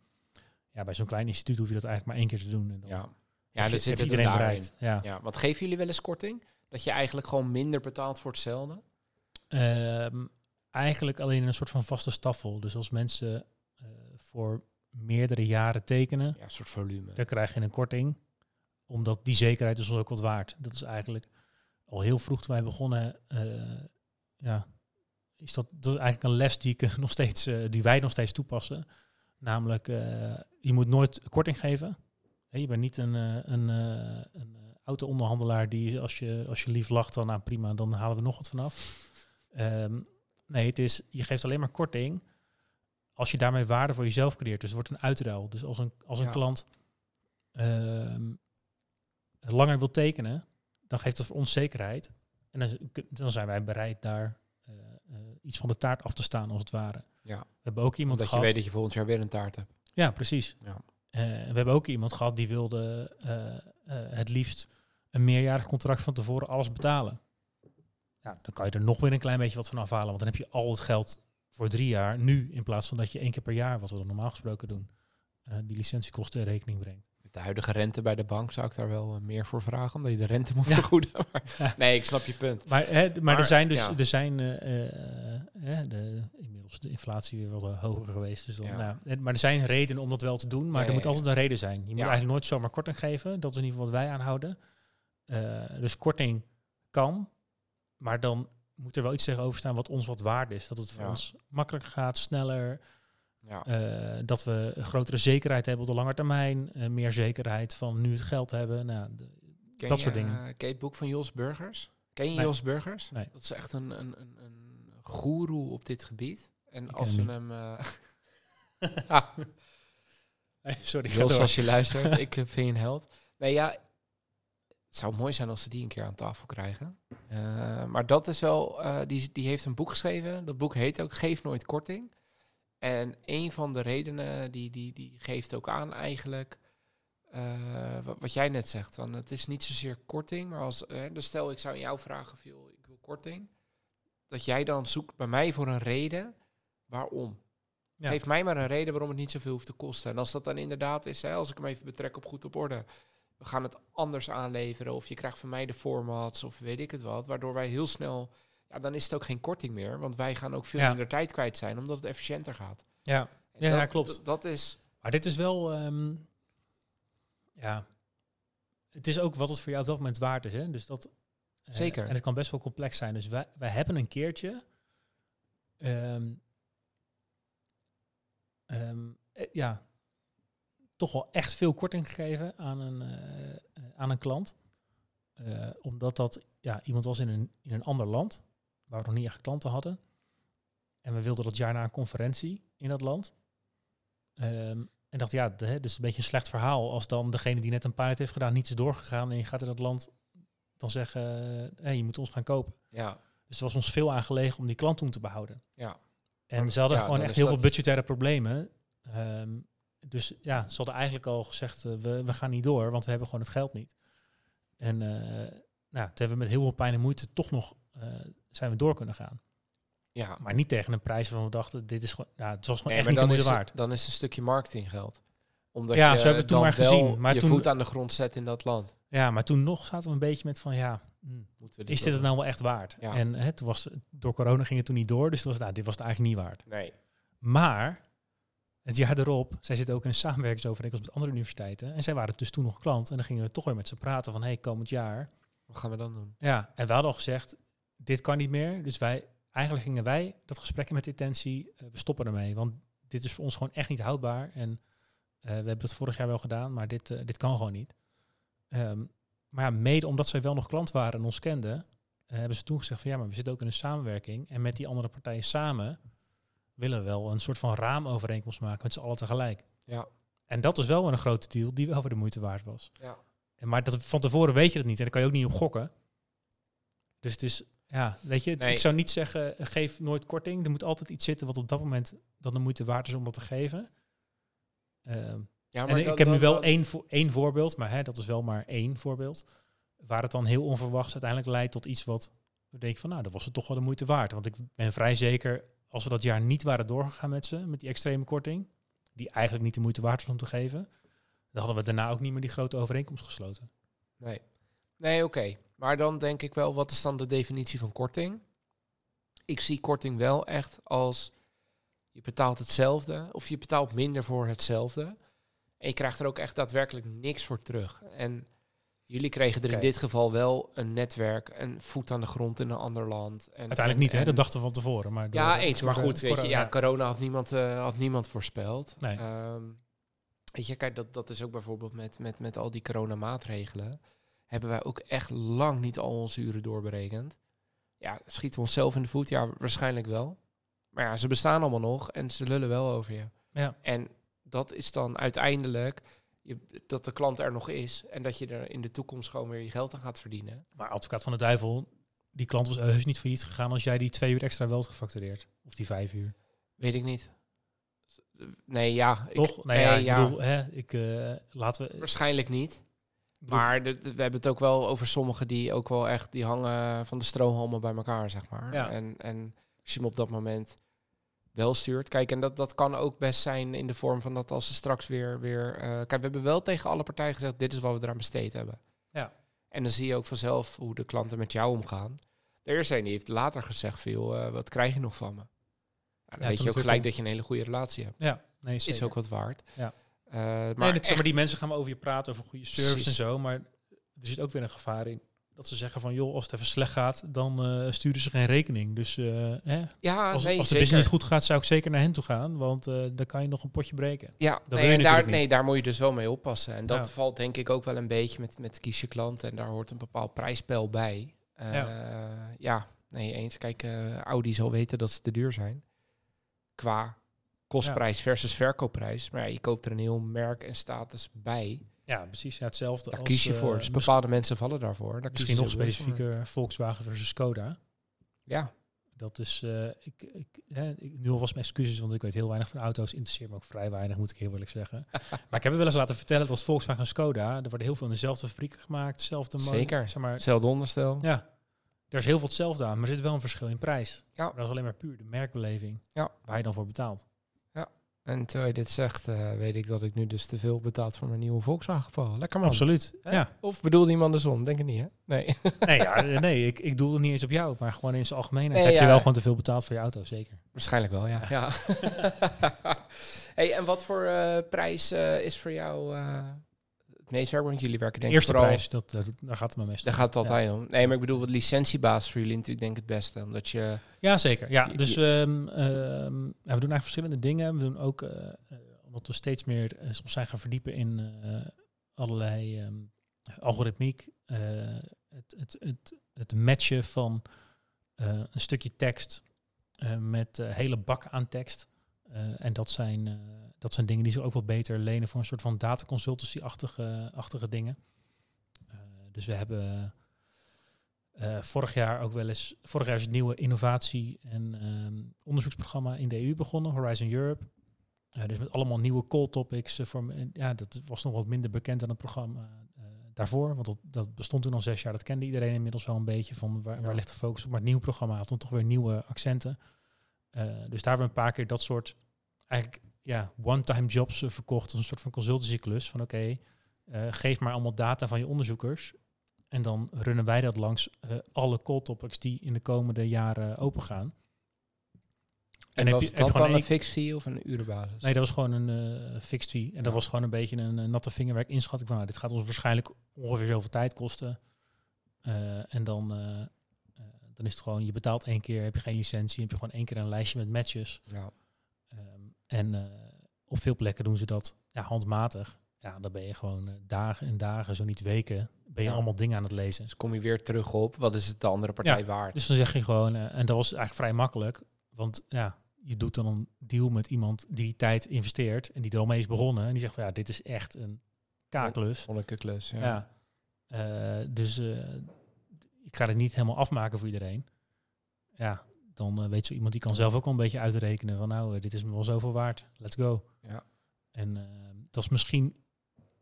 [SPEAKER 2] Ja, bij zo'n klein instituut hoef je dat eigenlijk maar één keer te doen. En dan
[SPEAKER 1] Ja, ja dan zit het
[SPEAKER 2] iedereen bereikt. Ja.
[SPEAKER 1] Ja, wat geven jullie wel eens korting? Dat je eigenlijk gewoon minder betaalt voor hetzelfde?
[SPEAKER 2] Ehm, eigenlijk alleen een soort van vaste staffel. Dus als mensen eh, voor meerdere jaren tekenen,
[SPEAKER 1] Ja, een soort volume.
[SPEAKER 2] dan krijg je een korting. Omdat die zekerheid is ook wat waard. Dat is eigenlijk al heel vroeg toen wij begonnen. eh, ja, is dat, dat is eigenlijk een les die, ik [laughs] nog steeds, eh, die wij nog steeds toepassen. Namelijk, je moet nooit korting geven. Je bent niet een, een, een auto-onderhandelaar die als je, als je lief lacht, dan nou prima, dan halen we nog wat vanaf. Ehm, nee, het is, je geeft alleen maar korting als je daarmee waarde voor jezelf creëert. Dus het wordt een uitruil. Dus als een, als een
[SPEAKER 1] Ja.
[SPEAKER 2] klant ehm, langer wil tekenen, dan geeft dat voor ons zekerheid. En dan, dan zijn wij bereid daar eh, eh, iets van de taart af te staan, als het ware.
[SPEAKER 1] Ja.
[SPEAKER 2] We hebben ook iemand
[SPEAKER 1] Omdat je weet dat je volgend jaar weer een taart hebt.
[SPEAKER 2] Ja, precies.
[SPEAKER 1] Ja.
[SPEAKER 2] Eh, we hebben ook iemand gehad die wilde het liefst een meerjarig contract van tevoren alles betalen. Ja, dan kan je er nog weer een klein beetje wat van afhalen, want dan heb je al het geld voor drie jaar nu, in plaats van dat je één keer per jaar, wat we dan normaal gesproken doen, eh, die licentiekosten in rekening brengt.
[SPEAKER 1] Met de huidige rente bij de bank zou ik daar wel eh, meer voor vragen, omdat je de rente moet
[SPEAKER 2] Ja.
[SPEAKER 1] vergoeden. [laughs] Maar, nee, ik snap je punt.
[SPEAKER 2] Maar, hè, maar,
[SPEAKER 1] Maar,
[SPEAKER 2] er zijn dus,
[SPEAKER 1] ja.
[SPEAKER 2] er zijn, eh, de, inmiddels de inflatie weer wat hoger geweest. Dus dan,
[SPEAKER 1] Ja.
[SPEAKER 2] nou, maar er zijn redenen om dat wel te doen, maar er moet altijd een reden zijn. Je moet eigenlijk nooit zomaar korting geven. Dat is in ieder geval wat wij aanhouden. Dus korting kan, maar dan moet er wel iets tegenover staan wat ons wat waard is. Dat het voor
[SPEAKER 1] Ja.
[SPEAKER 2] ons makkelijker gaat, sneller,
[SPEAKER 1] Ja.
[SPEAKER 2] eh, dat we een grotere zekerheid hebben op de lange termijn, eh, meer zekerheid van nu het geld hebben. Nou, de- dat
[SPEAKER 1] je,
[SPEAKER 2] soort dingen.
[SPEAKER 1] ken je het boek van Jos Burgers? Ken je
[SPEAKER 2] Nee.
[SPEAKER 1] Jos Burgers?
[SPEAKER 2] Nee.
[SPEAKER 1] Dat is echt een, een, een, een goeroe op dit gebied. En als we hem... ah, [laughs]
[SPEAKER 2] Sorry,
[SPEAKER 1] Jos, als je luistert, ik vind je een held. Nee, ja, het zou mooi zijn als ze die een keer aan tafel krijgen. Eh, maar dat is wel, eh, die, die heeft een boek geschreven. Dat boek heet ook Geef nooit korting. En een van de redenen, die, die, die geeft ook aan eigenlijk, eh, wat, wat jij net zegt. Van het is niet zozeer korting, maar als, dus stel ik zou jou vragen, joh, ik wil korting. Dat jij dan zoekt bij mij voor een reden waarom.
[SPEAKER 2] Ja.
[SPEAKER 1] Geef mij maar een reden waarom het niet zoveel hoeft te kosten. En als dat dan inderdaad is, hè, als ik hem even betrek op goed op orde. We gaan het anders aanleveren. Of je krijgt van mij de formats of weet ik het wat. Waardoor wij heel snel... Ja, dan is het ook geen korting meer. Want wij gaan ook veel
[SPEAKER 2] Ja.
[SPEAKER 1] minder tijd kwijt zijn. Omdat het efficiënter gaat.
[SPEAKER 2] Ja,
[SPEAKER 1] En
[SPEAKER 2] Ja,
[SPEAKER 1] dat,
[SPEAKER 2] ja, klopt.
[SPEAKER 1] Dat, dat is...
[SPEAKER 2] Maar dit is wel, ehm, ja, het is ook wat het voor jou op dat moment waard is. Hè? Dus dat, eh,
[SPEAKER 1] Zeker.
[SPEAKER 2] En het kan best wel complex zijn. Dus wij, wij hebben een keertje, ehm, ehm, eh, ja, toch wel echt veel korting gegeven aan een, eh, eh, aan een klant. Eh, omdat dat ja, iemand was in een, in een ander land, waar we nog niet echt klanten hadden. En we wilden dat jaar naar een conferentie in dat land. Ehm, en dacht, ja, de, dus een beetje een slecht verhaal als dan degene die net een pilot heeft gedaan niet is doorgegaan en je gaat in dat land dan zeggen, hé, je moet ons gaan kopen.
[SPEAKER 1] Ja,
[SPEAKER 2] Dus het was ons veel aangelegen om die klant toen te behouden.
[SPEAKER 1] ja.
[SPEAKER 2] En
[SPEAKER 1] Maar-
[SPEAKER 2] ze hadden
[SPEAKER 1] ja,
[SPEAKER 2] gewoon echt heel
[SPEAKER 1] dat-
[SPEAKER 2] veel budgettaire problemen. Ehm, dus ja, ze hadden eigenlijk al gezegd, eh, we, we gaan niet door, want we hebben gewoon het geld niet. En eh, nou, toen hebben we met heel veel pijn en moeite toch nog eh, zijn we door kunnen gaan.
[SPEAKER 1] ja.
[SPEAKER 2] Maar niet tegen een prijs waarvan we dachten, dit is gewoon, ja, het was gewoon
[SPEAKER 1] Nee,
[SPEAKER 2] echt niet de waard.
[SPEAKER 1] het, dan is het een stukje marketinggeld. Omdat
[SPEAKER 2] Ja,
[SPEAKER 1] je
[SPEAKER 2] zo hebben het toen maar gezien. Maar
[SPEAKER 1] je
[SPEAKER 2] toen-
[SPEAKER 1] voet aan de grond zet in dat land.
[SPEAKER 2] Ja, maar toen nog zaten we een beetje met van, ja, hm,
[SPEAKER 1] Moeten we
[SPEAKER 2] is dit het nou wel echt waard?
[SPEAKER 1] Ja.
[SPEAKER 2] En hè, toen was, door corona ging het toen niet door, dus toen was nou, dit was het eigenlijk niet waard.
[SPEAKER 1] Nee.
[SPEAKER 2] Maar het jaar erop, zij zitten ook in een samenwerkingsovereenkomst met andere universiteiten. En zij waren dus toen nog klant. En dan gingen we toch weer met ze praten van, hey, komend jaar.
[SPEAKER 1] Wat gaan we dan doen?
[SPEAKER 2] Ja, en we hadden al gezegd, dit kan niet meer. Dus wij, eigenlijk gingen wij dat gesprek met intentie, eh, we stoppen ermee. Want dit is voor ons gewoon echt niet houdbaar. En eh, we hebben dat vorig jaar wel gedaan, maar dit, eh, dit kan gewoon niet. Ehm, maar ja, mede omdat zij wel nog klant waren en ons kenden, hebben ze toen gezegd van ja, maar we zitten ook in een samenwerking. En met die andere partijen samen willen we wel een soort van raamovereenkomst maken met z'n allen tegelijk.
[SPEAKER 1] Ja.
[SPEAKER 2] En dat is wel een grote deal die wel voor de moeite waard was.
[SPEAKER 1] Ja.
[SPEAKER 2] En maar dat, van tevoren weet je dat niet en daar kan je ook niet op gokken. Dus het is, ja, weet je, het-
[SPEAKER 1] Nee.
[SPEAKER 2] ik zou niet zeggen, eh, geef nooit korting. Er moet altijd iets zitten wat op dat moment dan de moeite waard is om dat te geven. Ehm,
[SPEAKER 1] Ja,
[SPEAKER 2] en ik
[SPEAKER 1] dat-
[SPEAKER 2] heb nu wel één, vo- één voorbeeld, maar hè, dat is wel maar één voorbeeld. waar het dan heel onverwachts uiteindelijk leidt tot iets wat we denken van, nou, dat was het toch wel de moeite waard. Want ik ben vrij zeker, als we dat jaar niet waren doorgegaan met ze, met die extreme korting, die eigenlijk niet de moeite waard was om te geven, dan hadden we daarna ook niet meer die grote overeenkomst gesloten.
[SPEAKER 1] Nee. Nee, oké. Maar dan denk ik wel, wat is dan de definitie van korting? Ik zie korting wel echt als je betaalt hetzelfde of je betaalt minder voor hetzelfde. En je krijgt er ook echt daadwerkelijk niks voor terug. En jullie kregen er in dit geval wel een netwerk, een voet aan de grond in een ander land. En,
[SPEAKER 2] Uiteindelijk
[SPEAKER 1] en-
[SPEAKER 2] niet, hè?
[SPEAKER 1] en-
[SPEAKER 2] Dat dachten we van tevoren. Maar door-
[SPEAKER 1] ja, eens. Maar
[SPEAKER 2] de
[SPEAKER 1] goed, weet je,
[SPEAKER 2] corona-
[SPEAKER 1] ja, corona had niemand, eh, had niemand voorspeld.
[SPEAKER 2] Nee.
[SPEAKER 1] Ehm, weet je, kijk, dat, dat is ook bijvoorbeeld met, met, met al die coronamaatregelen. Hebben wij ook echt lang niet al onze uren doorberekend. Ja, schieten we onszelf in de voet? Ja, waarschijnlijk wel. Maar ja, ze bestaan allemaal nog en ze lullen wel over je.
[SPEAKER 2] Ja.
[SPEAKER 1] En dat is dan uiteindelijk je, dat de klant er nog is en dat je er in de toekomst gewoon weer je geld aan gaat verdienen.
[SPEAKER 2] Maar advocaat van de duivel, die klant was heus niet failliet gegaan als jij die twee uur extra wel had gefactureerd. Of die vijf uur.
[SPEAKER 1] Weet ik niet. Nee, ja. ik-
[SPEAKER 2] Toch? nee, ja,
[SPEAKER 1] nee,
[SPEAKER 2] ik
[SPEAKER 1] ja.
[SPEAKER 2] bedoel, hè, ik, eh, laten we...
[SPEAKER 1] Waarschijnlijk niet.
[SPEAKER 2] bedoel,
[SPEAKER 1] Maar de- de- we hebben het ook wel over sommigen die ook wel echt die hangen van de strohalmen bij elkaar, zeg maar.
[SPEAKER 2] Ja.
[SPEAKER 1] En, en als je hem op dat moment wel stuurt. Kijk, en dat, dat kan ook best zijn in de vorm van dat als ze straks weer... weer eh, kijk, we hebben wel tegen alle partijen gezegd, dit is wat we eraan besteed hebben.
[SPEAKER 2] Ja.
[SPEAKER 1] En dan zie je ook vanzelf hoe de klanten met jou omgaan. De eerste een die heeft later gezegd, veel, eh, wat krijg je nog van me? Nou, dan
[SPEAKER 2] Ja,
[SPEAKER 1] weet je ook gelijk dat je een hele goede relatie hebt.
[SPEAKER 2] ja, nee,
[SPEAKER 1] Is
[SPEAKER 2] zeker.
[SPEAKER 1] ook wat waard.
[SPEAKER 2] Ja.
[SPEAKER 1] Eh, maar
[SPEAKER 2] nee,
[SPEAKER 1] echt-
[SPEAKER 2] maar die mensen gaan over je praten, over goede service
[SPEAKER 1] Precies.
[SPEAKER 2] en zo. Maar er zit ook weer een gevaar in. Dat ze zeggen van, joh, als het even slecht gaat, dan eh, sturen ze geen rekening. Dus eh, hè,
[SPEAKER 1] ja,
[SPEAKER 2] als,
[SPEAKER 1] nee,
[SPEAKER 2] als de business niet goed gaat, zou ik zeker naar hen toe gaan. Want eh, dan kan je nog een potje breken.
[SPEAKER 1] Ja, nee, daar, nee, daar moet je dus wel mee oppassen. En dat
[SPEAKER 2] Ja.
[SPEAKER 1] valt denk ik ook wel een beetje met, met kies je klanten. En daar hoort een bepaald prijsspel bij. Eh, ja. nee, eens. Kijk, Audi zal weten dat ze te duur zijn. Qua kostprijs versus verkoopprijs. Maar ja, je koopt er een heel merk en status bij.
[SPEAKER 2] Ja, precies. Ja, hetzelfde.
[SPEAKER 1] Daar
[SPEAKER 2] als,
[SPEAKER 1] kies je
[SPEAKER 2] eh,
[SPEAKER 1] voor. Dus
[SPEAKER 2] mis-
[SPEAKER 1] bepaalde mensen vallen daarvoor. Daar
[SPEAKER 2] Misschien nog specifieker Volkswagen versus Skoda.
[SPEAKER 1] Ja,
[SPEAKER 2] Dat is, eh, ik, ik, hè, ik, nu alvast mijn excuses, want ik weet heel weinig van auto's. Interesseert me ook vrij weinig, moet ik heel eerlijk zeggen. [laughs] maar ik heb me wel eens laten vertellen, dat was Volkswagen en Skoda. Er worden heel veel in dezelfde fabrieken gemaakt, dezelfde
[SPEAKER 1] Zeker.
[SPEAKER 2] Zeg maar,
[SPEAKER 1] hetzelfde onderstel.
[SPEAKER 2] ja, er is heel veel hetzelfde aan, maar er zit wel een verschil in prijs.
[SPEAKER 1] Ja.
[SPEAKER 2] Maar dat is alleen maar puur de merkbeleving
[SPEAKER 1] Ja.
[SPEAKER 2] waar je dan voor betaalt.
[SPEAKER 1] En terwijl je dit zegt, eh, weet ik dat ik nu dus te veel betaald voor mijn nieuwe Volkswagen. Lekker man.
[SPEAKER 2] Absoluut.
[SPEAKER 1] Hè?
[SPEAKER 2] Ja.
[SPEAKER 1] Of bedoelde iemand andersom? Denk ik niet, hè? Nee. [laughs]
[SPEAKER 2] Nee, ja, [laughs] nee ik, ik doe het niet eens op jou, maar gewoon in zijn algemeenheid
[SPEAKER 1] Nee,
[SPEAKER 2] heb je wel gewoon te veel betaald voor je auto, zeker.
[SPEAKER 1] Waarschijnlijk wel, ja. ja. [laughs] hey, en wat voor eh, prijs eh, is voor jou meest werk? Want jullie werken denk ik
[SPEAKER 2] Eerste
[SPEAKER 1] vooral...
[SPEAKER 2] prijs, dat, dat, daar gaat het maar meestal.
[SPEAKER 1] Daar gaat het altijd om. Nee, maar ik bedoel, wat licentiebasis voor jullie natuurlijk denk ik het beste. Omdat je...
[SPEAKER 2] Ja, zeker. Ja, dus ja, we doen eigenlijk verschillende dingen. We doen ook, eh, omdat we steeds meer eh, ons zijn gaan verdiepen in allerlei ehm, algoritmiek, het, het, het, het matchen van een stukje tekst met hele bakken aan tekst. En dat zijn, dat zijn dingen die zich ook wat beter lenen voor een soort van dataconsultancy-achtige achtige dingen. Eh, dus we hebben eh, vorig jaar ook wel eens, vorig jaar is het nieuwe innovatie- en ehm, onderzoeksprogramma in de EU begonnen, Horizon Europe. Dus met allemaal nieuwe call topics. eh, voor, ja, dat was nog wat minder bekend dan het programma daarvoor, want dat, dat bestond toen al zes jaar. Dat kende iedereen inmiddels wel een beetje van waar, waar ligt de focus op. Maar het nieuwe programma had dan toch weer nieuwe accenten. Dus daar hebben we een paar keer dat soort eigenlijk ja, one-time jobs eh, verkocht als een soort van consultancyklus. Van oké, eh, geef maar allemaal data van je onderzoekers. En dan runnen wij dat langs eh, alle call topics die in de komende jaren open gaan.
[SPEAKER 1] En,
[SPEAKER 2] heb
[SPEAKER 1] was
[SPEAKER 2] je-
[SPEAKER 1] het
[SPEAKER 2] heb je
[SPEAKER 1] dat
[SPEAKER 2] gewoon
[SPEAKER 1] dan een fixed fee of een urenbasis?
[SPEAKER 2] Nee, dat was gewoon een eh, fixed fee. En dat was gewoon een beetje een, natte vingerwerk inschatting van, nou, dit gaat ons waarschijnlijk ongeveer zoveel tijd kosten. En dan, dan is het gewoon, je betaalt één keer, heb je geen licentie, heb je gewoon één keer een lijstje met matches.
[SPEAKER 1] Ja.
[SPEAKER 2] En eh, op veel plekken doen ze dat ja, handmatig. Ja, dan ben je gewoon eh, dagen en dagen, zo niet weken, ben je
[SPEAKER 1] Ja.
[SPEAKER 2] allemaal dingen aan het lezen.
[SPEAKER 1] Dus kom je weer terug op, wat is het de andere partij
[SPEAKER 2] Ja,
[SPEAKER 1] waard?
[SPEAKER 2] Dus dan zeg je gewoon, eh, en dat was eigenlijk vrij makkelijk, want ja, je doet dan een deal met iemand die die tijd investeert en die er al mee is begonnen en die zegt van ja, dit is echt een kaaklus.
[SPEAKER 1] Monnikenklus, ja.
[SPEAKER 2] Ja. Dus ik ga het niet helemaal afmaken voor iedereen. Ja, dan eh, weet zo iemand die kan zelf ook wel een beetje uitrekenen van nou, eh, dit is me wel zoveel waard. Let's go.
[SPEAKER 1] Ja.
[SPEAKER 2] En eh, dat is misschien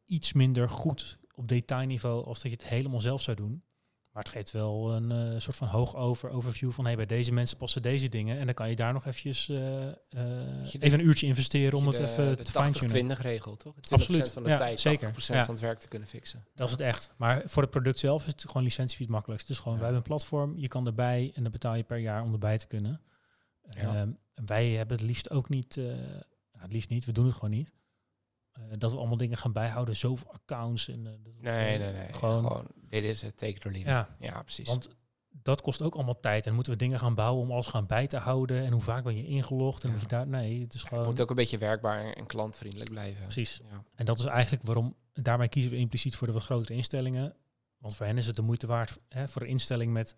[SPEAKER 2] iets minder goed op detailniveau als dat je het helemaal zelf zou doen. Maar het geeft wel een eh, soort van hoog over overview van hey, bij deze mensen passen deze dingen. En dan kan je daar nog eventjes eh, eh, even een uurtje investeren om het
[SPEAKER 1] de-
[SPEAKER 2] even
[SPEAKER 1] de
[SPEAKER 2] te fine-tunen.
[SPEAKER 1] 80-20 regel, toch? 20%
[SPEAKER 2] Absoluut,
[SPEAKER 1] van de
[SPEAKER 2] ja,
[SPEAKER 1] tijd,
[SPEAKER 2] zeker.
[SPEAKER 1] 80%
[SPEAKER 2] Ja.
[SPEAKER 1] van het werk te kunnen fixen.
[SPEAKER 2] Dat is het echt. Maar voor het product zelf is het gewoon licentiefee het makkelijkst. Is gewoon,
[SPEAKER 1] Ja.
[SPEAKER 2] wij hebben een platform, je kan erbij en dan betaal je per jaar om erbij te kunnen. Ehm, wij hebben het liefst ook niet, nou, het liefst niet, we doen het gewoon niet. Eh, dat we allemaal dingen gaan bijhouden, zoveel accounts. En, eh, dat,
[SPEAKER 1] Nee, nee, nee.
[SPEAKER 2] Gewoon,
[SPEAKER 1] Gewoon, dit is het, take it or leave
[SPEAKER 2] ja,
[SPEAKER 1] Ja, precies.
[SPEAKER 2] want dat kost ook allemaal tijd. En moeten we dingen gaan bouwen om alles gaan bij te houden. En hoe vaak ben je ingelogd? En
[SPEAKER 1] Ja.
[SPEAKER 2] moet je daar, nee, het is
[SPEAKER 1] het
[SPEAKER 2] gewoon...
[SPEAKER 1] moet ook een beetje werkbaar en klantvriendelijk blijven.
[SPEAKER 2] Precies.
[SPEAKER 1] Ja.
[SPEAKER 2] En dat is eigenlijk waarom, daarmee kiezen we impliciet voor de wat grotere instellingen. Want voor hen is het de moeite waard hè, voor een instelling met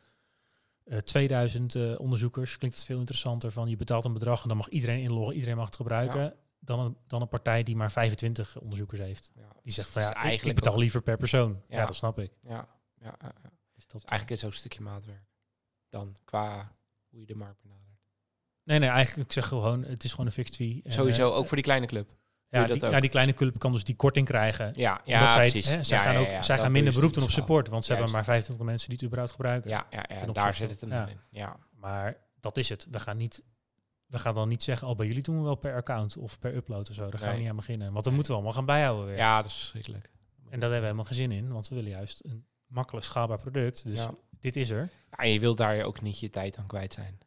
[SPEAKER 2] eh 2000 eh, onderzoekers. Klinkt het veel interessanter van je betaalt een bedrag en dan mag iedereen inloggen, iedereen mag het gebruiken. Dan, een, dan een partij die maar 25 onderzoekers heeft.
[SPEAKER 1] Ja.
[SPEAKER 2] Die zegt
[SPEAKER 1] Dus
[SPEAKER 2] van ja, ik- ik,
[SPEAKER 1] eigenlijk
[SPEAKER 2] betaal liever per persoon. Ja,
[SPEAKER 1] Ja.
[SPEAKER 2] dat snap ik.
[SPEAKER 1] Ja, ja, ja.
[SPEAKER 2] Dus dat,
[SPEAKER 1] Dus eigenlijk is het ook een stukje maatwerk. Dan qua hoe je de markt benadert.
[SPEAKER 2] nee, nee, eigenlijk ik zeg gewoon, het is gewoon een fixed fee.
[SPEAKER 1] Sowieso,
[SPEAKER 2] eh,
[SPEAKER 1] ook voor die kleine club.
[SPEAKER 2] ja, die, ja, kleine club kan dus die korting krijgen.
[SPEAKER 1] Ja, ja
[SPEAKER 2] zij,
[SPEAKER 1] precies.
[SPEAKER 2] hè, zij
[SPEAKER 1] Ja,
[SPEAKER 2] gaan, ook,
[SPEAKER 1] ja,
[SPEAKER 2] zij gaan minder
[SPEAKER 1] je
[SPEAKER 2] beroep doen op support. Want ze hebben maar 25 mensen die het überhaupt gebruiken.
[SPEAKER 1] Ja, ja, daar zit het in. Ja.
[SPEAKER 2] Maar dat is het. We gaan niet. We gaan dan niet zeggen, oh, bij jullie doen we wel per account of per upload of zo. Daar gaan we
[SPEAKER 1] Nee.
[SPEAKER 2] niet aan beginnen. Want dan moeten we allemaal gaan bijhouden weer.
[SPEAKER 1] ja, dat is verschrikkelijk.
[SPEAKER 2] En daar hebben we helemaal geen zin in, want we willen juist een makkelijk schaalbaar product. Dus
[SPEAKER 1] Ja.
[SPEAKER 2] dit is er.
[SPEAKER 1] Ja, en je wilt daar ook niet je tijd aan kwijt zijn.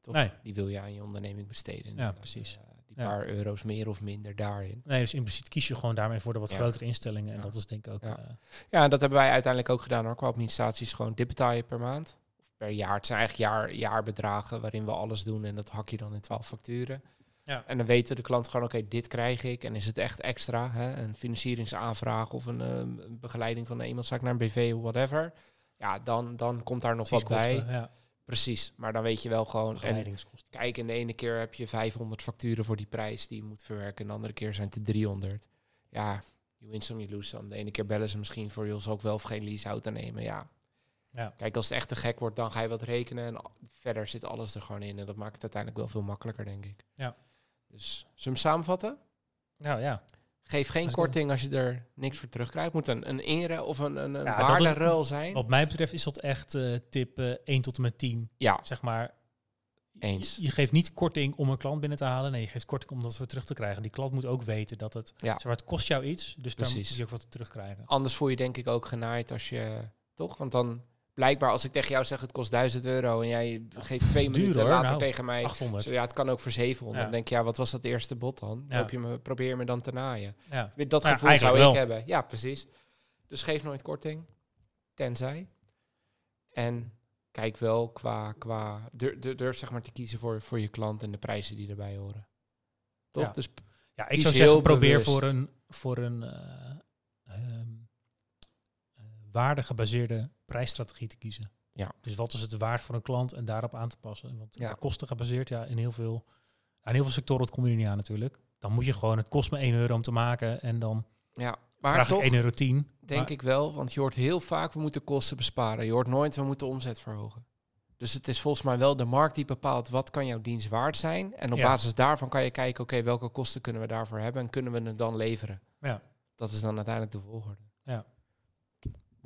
[SPEAKER 1] Toch?
[SPEAKER 2] Nee.
[SPEAKER 1] Die wil je aan je onderneming besteden.
[SPEAKER 2] Ja, precies.
[SPEAKER 1] eh, die
[SPEAKER 2] Ja.
[SPEAKER 1] paar euro's meer of minder daarin.
[SPEAKER 2] Nee, dus impliciet kies je gewoon daarmee voor de wat grotere instellingen. En dat is denk ik ook...
[SPEAKER 1] Ja.
[SPEAKER 2] eh,
[SPEAKER 1] Ja, en dat hebben wij uiteindelijk ook gedaan hoor. Qua administraties gewoon dit betaal je per maand. Per jaar. Het zijn eigenlijk jaar, jaarbedragen waarin we alles doen. En dat hak je dan in 12 facturen.
[SPEAKER 2] Ja.
[SPEAKER 1] En dan weten de klant gewoon, oké, dit krijg ik. En is het echt extra, hè? een financieringsaanvraag of een eh, begeleiding van een eenmanszaak naar een BV of whatever. Ja, dan, dan komt daar nog wat bij.
[SPEAKER 2] Ja,
[SPEAKER 1] Precies, maar dan weet je wel gewoon... En
[SPEAKER 2] begeleidingskosten.
[SPEAKER 1] kijk, en de ene keer heb je 500 facturen voor die prijs die je moet verwerken. En de andere keer zijn het er 300. Ja, you win some, you lose some. De ene keer bellen ze misschien voor, je zal ook wel of geen lease-auto nemen. Ja,
[SPEAKER 2] Ja.
[SPEAKER 1] Kijk, als het echt te gek wordt, dan ga je wat rekenen. En verder zit alles er gewoon in. En dat maakt het uiteindelijk wel veel makkelijker, denk ik.
[SPEAKER 2] Ja.
[SPEAKER 1] Dus, zullen we hem samenvatten?
[SPEAKER 2] Nou ja,
[SPEAKER 1] Geef geen korting als je er niks voor terugkrijgt. Het moet een, een ere of een, een, een
[SPEAKER 2] Ja,
[SPEAKER 1] waarderuil zijn.
[SPEAKER 2] wat mij betreft is dat echt eh, tip eh 1 tot en met 10.
[SPEAKER 1] Ja,
[SPEAKER 2] Zeg maar,
[SPEAKER 1] Eens.
[SPEAKER 2] Je, je geeft niet korting om een klant binnen te halen. Nee, je geeft korting om dat weer terug te krijgen. Die klant moet ook weten dat het...
[SPEAKER 1] Ja.
[SPEAKER 2] Zeg maar, het kost jou iets, dus dan moet je ook wat terugkrijgen.
[SPEAKER 1] Anders voel je denk ik ook genaaid als je... Toch? Want dan blijkbaar als ik tegen jou zeg het kost 1000 euro... en jij geeft twee
[SPEAKER 2] Duur,
[SPEAKER 1] minuten
[SPEAKER 2] hoor.
[SPEAKER 1] later
[SPEAKER 2] Nou,
[SPEAKER 1] tegen mij...
[SPEAKER 2] 800.
[SPEAKER 1] Zo, ja, het kan ook voor 700.
[SPEAKER 2] Ja.
[SPEAKER 1] Dan denk je, ja, wat was dat eerste bod dan?
[SPEAKER 2] Ja.
[SPEAKER 1] Hoop je me, probeer je me dan te naaien.
[SPEAKER 2] Ja.
[SPEAKER 1] Dat
[SPEAKER 2] ja,
[SPEAKER 1] gevoel zou ik hebben. Ja, precies. Dus geef nooit korting. Tenzij. En kijk wel qua... qua durf, durf, zeg maar te kiezen voor, voor je klant en de prijzen die erbij horen. Toch?
[SPEAKER 2] Ja.
[SPEAKER 1] Dus
[SPEAKER 2] Ja, ik zou zeggen, probeer
[SPEAKER 1] bewust.
[SPEAKER 2] voor een, voor een eh, ehm, eh, waardegebaseerde prijsstrategie te kiezen.
[SPEAKER 1] Ja.
[SPEAKER 2] Dus wat is het waard voor een klant en daarop aan te passen. Want
[SPEAKER 1] Ja.
[SPEAKER 2] kosten gebaseerd, ja, in heel veel, in heel veel sectoren dat kom je niet aan natuurlijk. Dan moet je gewoon, het kost me 1 euro om te maken en dan
[SPEAKER 1] ja, maar
[SPEAKER 2] vraag
[SPEAKER 1] toch
[SPEAKER 2] ik 1,10 euro. 10.
[SPEAKER 1] denk
[SPEAKER 2] Maar-
[SPEAKER 1] ik wel. Want je hoort heel vaak, we moeten kosten besparen. Je hoort nooit, we moeten omzet verhogen. Dus het is volgens mij wel de markt die bepaalt wat kan jouw dienst waard zijn. En op
[SPEAKER 2] Ja.
[SPEAKER 1] basis daarvan kan je kijken, oké, welke kosten kunnen we daarvoor hebben en kunnen we het dan leveren.
[SPEAKER 2] Ja.
[SPEAKER 1] Dat is dan uiteindelijk de volgorde.
[SPEAKER 2] Ja.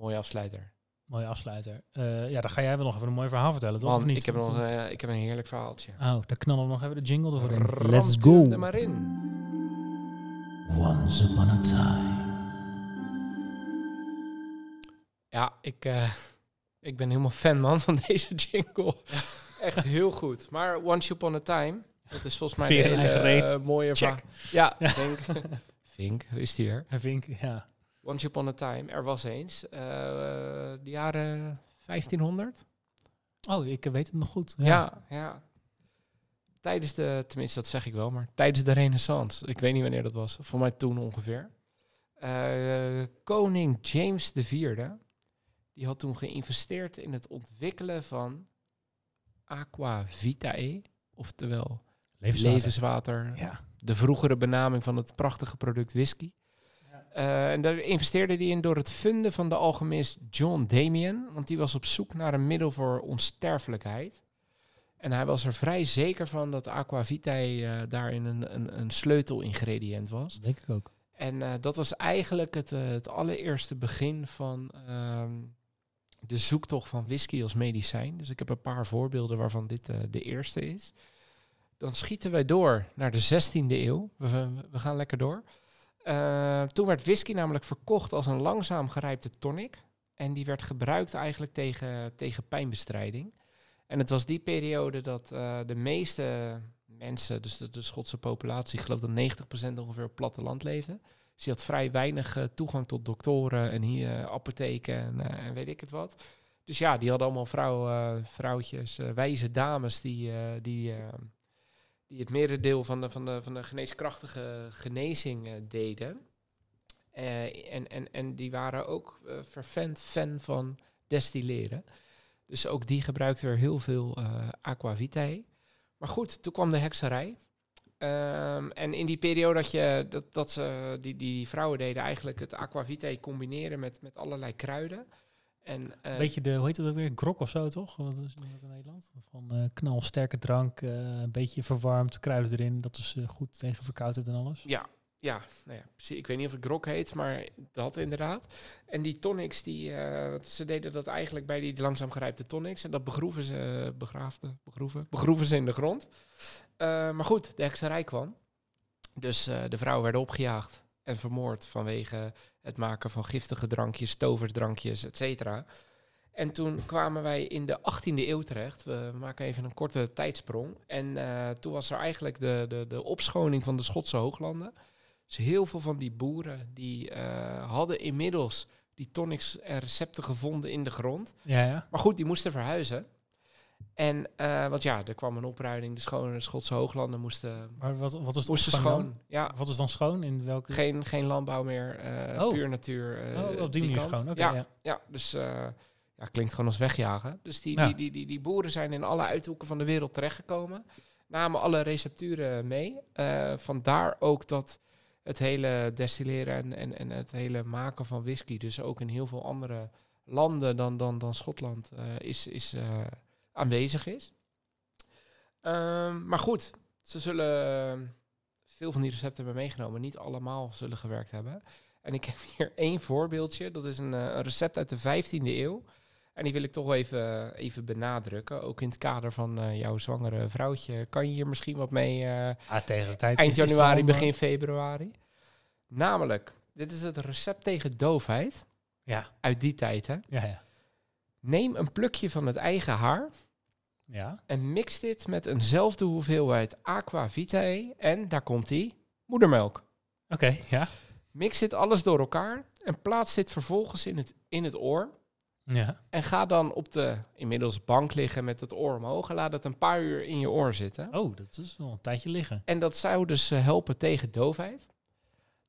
[SPEAKER 1] Mooie afsluiter.
[SPEAKER 2] Mooie afsluiter. Eh, ja, dan ga jij wel nog even een mooi verhaal vertellen, toch?
[SPEAKER 1] Man,
[SPEAKER 2] of niet?
[SPEAKER 1] ik heb, nog,
[SPEAKER 2] eh,
[SPEAKER 1] eh, ik heb een heerlijk verhaaltje.
[SPEAKER 2] Oh, dan knallen we nog even de jingle ervoor in.
[SPEAKER 1] Ramt
[SPEAKER 2] Let's go.
[SPEAKER 1] er maar in.
[SPEAKER 2] Once upon a time.
[SPEAKER 1] Ja, ik, eh, ik ben helemaal fan, man, van deze jingle. [laughs] Echt heel goed. Maar Once Upon a Time, dat is volgens mij een hele eh, mooie
[SPEAKER 2] Check.
[SPEAKER 1] verhaal. Ja, Vink. [laughs] Vink, is die weer.
[SPEAKER 2] Vink, ja.
[SPEAKER 1] Once Upon a Time, er was eens. eh, de jaren 1500?
[SPEAKER 2] Oh, ik weet het nog goed.
[SPEAKER 1] Ja. ja, Tijdens de, tenminste dat zeg ik wel, maar tijdens de renaissance. Ik weet niet wanneer dat was. Voor mij toen ongeveer. Eh, koning James IV, die had toen geïnvesteerd in het ontwikkelen van aqua vitae. Oftewel
[SPEAKER 2] Levenswater.
[SPEAKER 1] levenswater.
[SPEAKER 2] Ja.
[SPEAKER 1] De vroegere benaming van het prachtige product whisky. Eh, en daar investeerde hij in door het vinden van de alchemist John Damien. Want die was op zoek naar een middel voor onsterfelijkheid. En hij was er vrij zeker van dat aqua vitae eh, daarin een, een, een sleutelingrediënt was.
[SPEAKER 2] Dat denk ik ook.
[SPEAKER 1] En eh, dat was eigenlijk het, het allereerste begin van ehm, de zoektocht van whisky als medicijn. Dus ik heb een paar voorbeelden waarvan dit de eerste is. Dan schieten wij door naar de 16e eeuw. We gaan lekker door. Eh, toen werd whisky namelijk verkocht als een langzaam gerijpte tonic. En die werd gebruikt eigenlijk tegen, tegen pijnbestrijding. En het was die periode dat eh, de meeste mensen, dus de, de Schotse populatie, ik geloof dat 90% ongeveer op platteland leefde. Dus je had vrij weinig eh, toegang tot doktoren en hier apotheken en, en weet ik het wat. Dus ja, die hadden allemaal vrouw, vrouwtjes, wijze dames die, die, die het merendeel van de, van de, van de geneeskrachtige genezing eh, deden. Eh, en, en, en die waren ook fervent fan van destilleren. Dus ook die gebruikten weer heel veel eh aquavitae. Maar goed, toen kwam de hekserij. Ehm, en in die periode dat, je, dat, dat ze, die, die vrouwen deden eigenlijk het aquavitae combineren met, met allerlei kruiden. En, eh,
[SPEAKER 2] Beetje de, hoe heet dat ook weer? Grok of zo, toch? Wat is dat in Nederland? Van eh knalsterke drank, eh, een beetje verwarmd, kruiden erin. Dat is goed tegen verkoudheid en alles.
[SPEAKER 1] Ja, ja, nou ja. Ik weet niet of het grok heet, maar dat inderdaad. En die tonics, die, ze deden dat eigenlijk bij die langzaam gerijpte tonics. En dat begroeven ze, begraafden, begroeven, begroeven ze in de grond. Maar goed, de hekserij kwam. Dus de vrouwen werden opgejaagd en vermoord vanwege het maken van giftige drankjes, toversdrankjes, et cetera. En toen kwamen wij in de 18e eeuw terecht. We maken even een korte tijdsprong. En eh, toen was er eigenlijk de, de, de opschoning van de Schotse hooglanden. Dus heel veel van die boeren die eh, hadden inmiddels die tonics en recepten gevonden in de grond.
[SPEAKER 2] Ja, ja.
[SPEAKER 1] Maar goed, die moesten verhuizen. En, eh, want ja, er kwam een opruiming. De schone Schotse hooglanden moesten,
[SPEAKER 2] Maar wat, wat is
[SPEAKER 1] moesten
[SPEAKER 2] dan?
[SPEAKER 1] schoon. Ja,
[SPEAKER 2] Wat is dan schoon? In welke?
[SPEAKER 1] geen, geen landbouw meer, eh,
[SPEAKER 2] Oh.
[SPEAKER 1] puur natuur. eh,
[SPEAKER 2] oh, op die manier
[SPEAKER 1] kant.
[SPEAKER 2] schoon.
[SPEAKER 1] Ja,
[SPEAKER 2] ja.
[SPEAKER 1] ja, dus ja, klinkt gewoon als wegjagen. Dus die,
[SPEAKER 2] Ja.
[SPEAKER 1] die, die, die, die boeren zijn in alle uithoeken van de wereld terechtgekomen. Namen alle recepturen mee. Vandaar ook dat het hele destilleren en, en, en het hele maken van whisky... dus ook in heel veel andere landen dan, dan, dan Schotland is, is aanwezig is. Ehm, maar goed, ze zullen veel van die recepten hebben meegenomen. Niet allemaal zullen gewerkt hebben. En ik heb hier één voorbeeldje. Dat is een, eh, een recept uit de 15e eeuw. En die wil ik toch even, even benadrukken. Ook in het kader van eh, jouw zwangere vrouwtje. Kan je hier misschien wat mee eh,
[SPEAKER 2] Ah, tegen de tijd.
[SPEAKER 1] eind januari, begin februari? Namelijk, dit is het recept tegen doofheid.
[SPEAKER 2] Ja,
[SPEAKER 1] Uit die tijd, hè.
[SPEAKER 2] ja, ja.
[SPEAKER 1] Neem een plukje van het eigen haar
[SPEAKER 2] Ja,
[SPEAKER 1] en mix dit met eenzelfde hoeveelheid aqua vitae en, daar komt die, moedermelk.
[SPEAKER 2] oké, ja.
[SPEAKER 1] Mix dit alles door elkaar en plaats dit vervolgens in het, in het oor.
[SPEAKER 2] Ja,
[SPEAKER 1] En ga dan op de inmiddels bank liggen met het oor omhoog en laat het een paar uur in je oor zitten.
[SPEAKER 2] oh, dat is wel een tijdje liggen.
[SPEAKER 1] En dat zou dus eh, helpen tegen doofheid.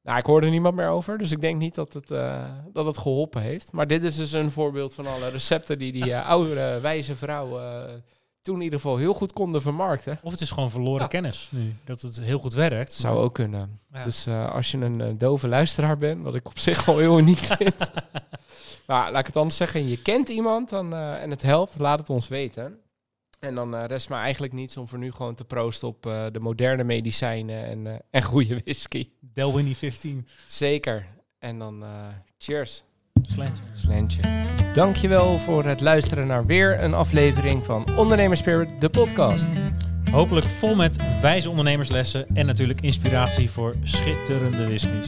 [SPEAKER 1] Nou, ik hoor er niemand meer over, dus ik denk niet dat het, eh, dat het geholpen heeft. Maar dit is dus een voorbeeld van alle recepten die die eh, oude wijze vrouw eh, toen in ieder geval heel goed konden vermarkten.
[SPEAKER 2] Of het is gewoon verloren
[SPEAKER 1] Ja.
[SPEAKER 2] kennis nu. Dat het heel goed werkt.
[SPEAKER 1] Zou ook kunnen.
[SPEAKER 2] Ja.
[SPEAKER 1] Dus als je een dove luisteraar bent, wat ik op [laughs] zich al heel uniek vind. [laughs] maar laat ik het anders zeggen, je kent iemand dan, en het helpt, laat het ons weten. En dan eh, rest me eigenlijk niets om voor nu gewoon te proosten op eh, de moderne medicijnen en, eh, en goede whisky.
[SPEAKER 2] Delwinnie 15.
[SPEAKER 1] Zeker. En dan cheers.
[SPEAKER 2] Slantje.
[SPEAKER 1] Slentje. Dankjewel voor het luisteren naar weer een aflevering van Ondernemerspirit, de podcast.
[SPEAKER 2] Hopelijk vol met wijze ondernemerslessen en natuurlijk inspiratie voor schitterende whiskies.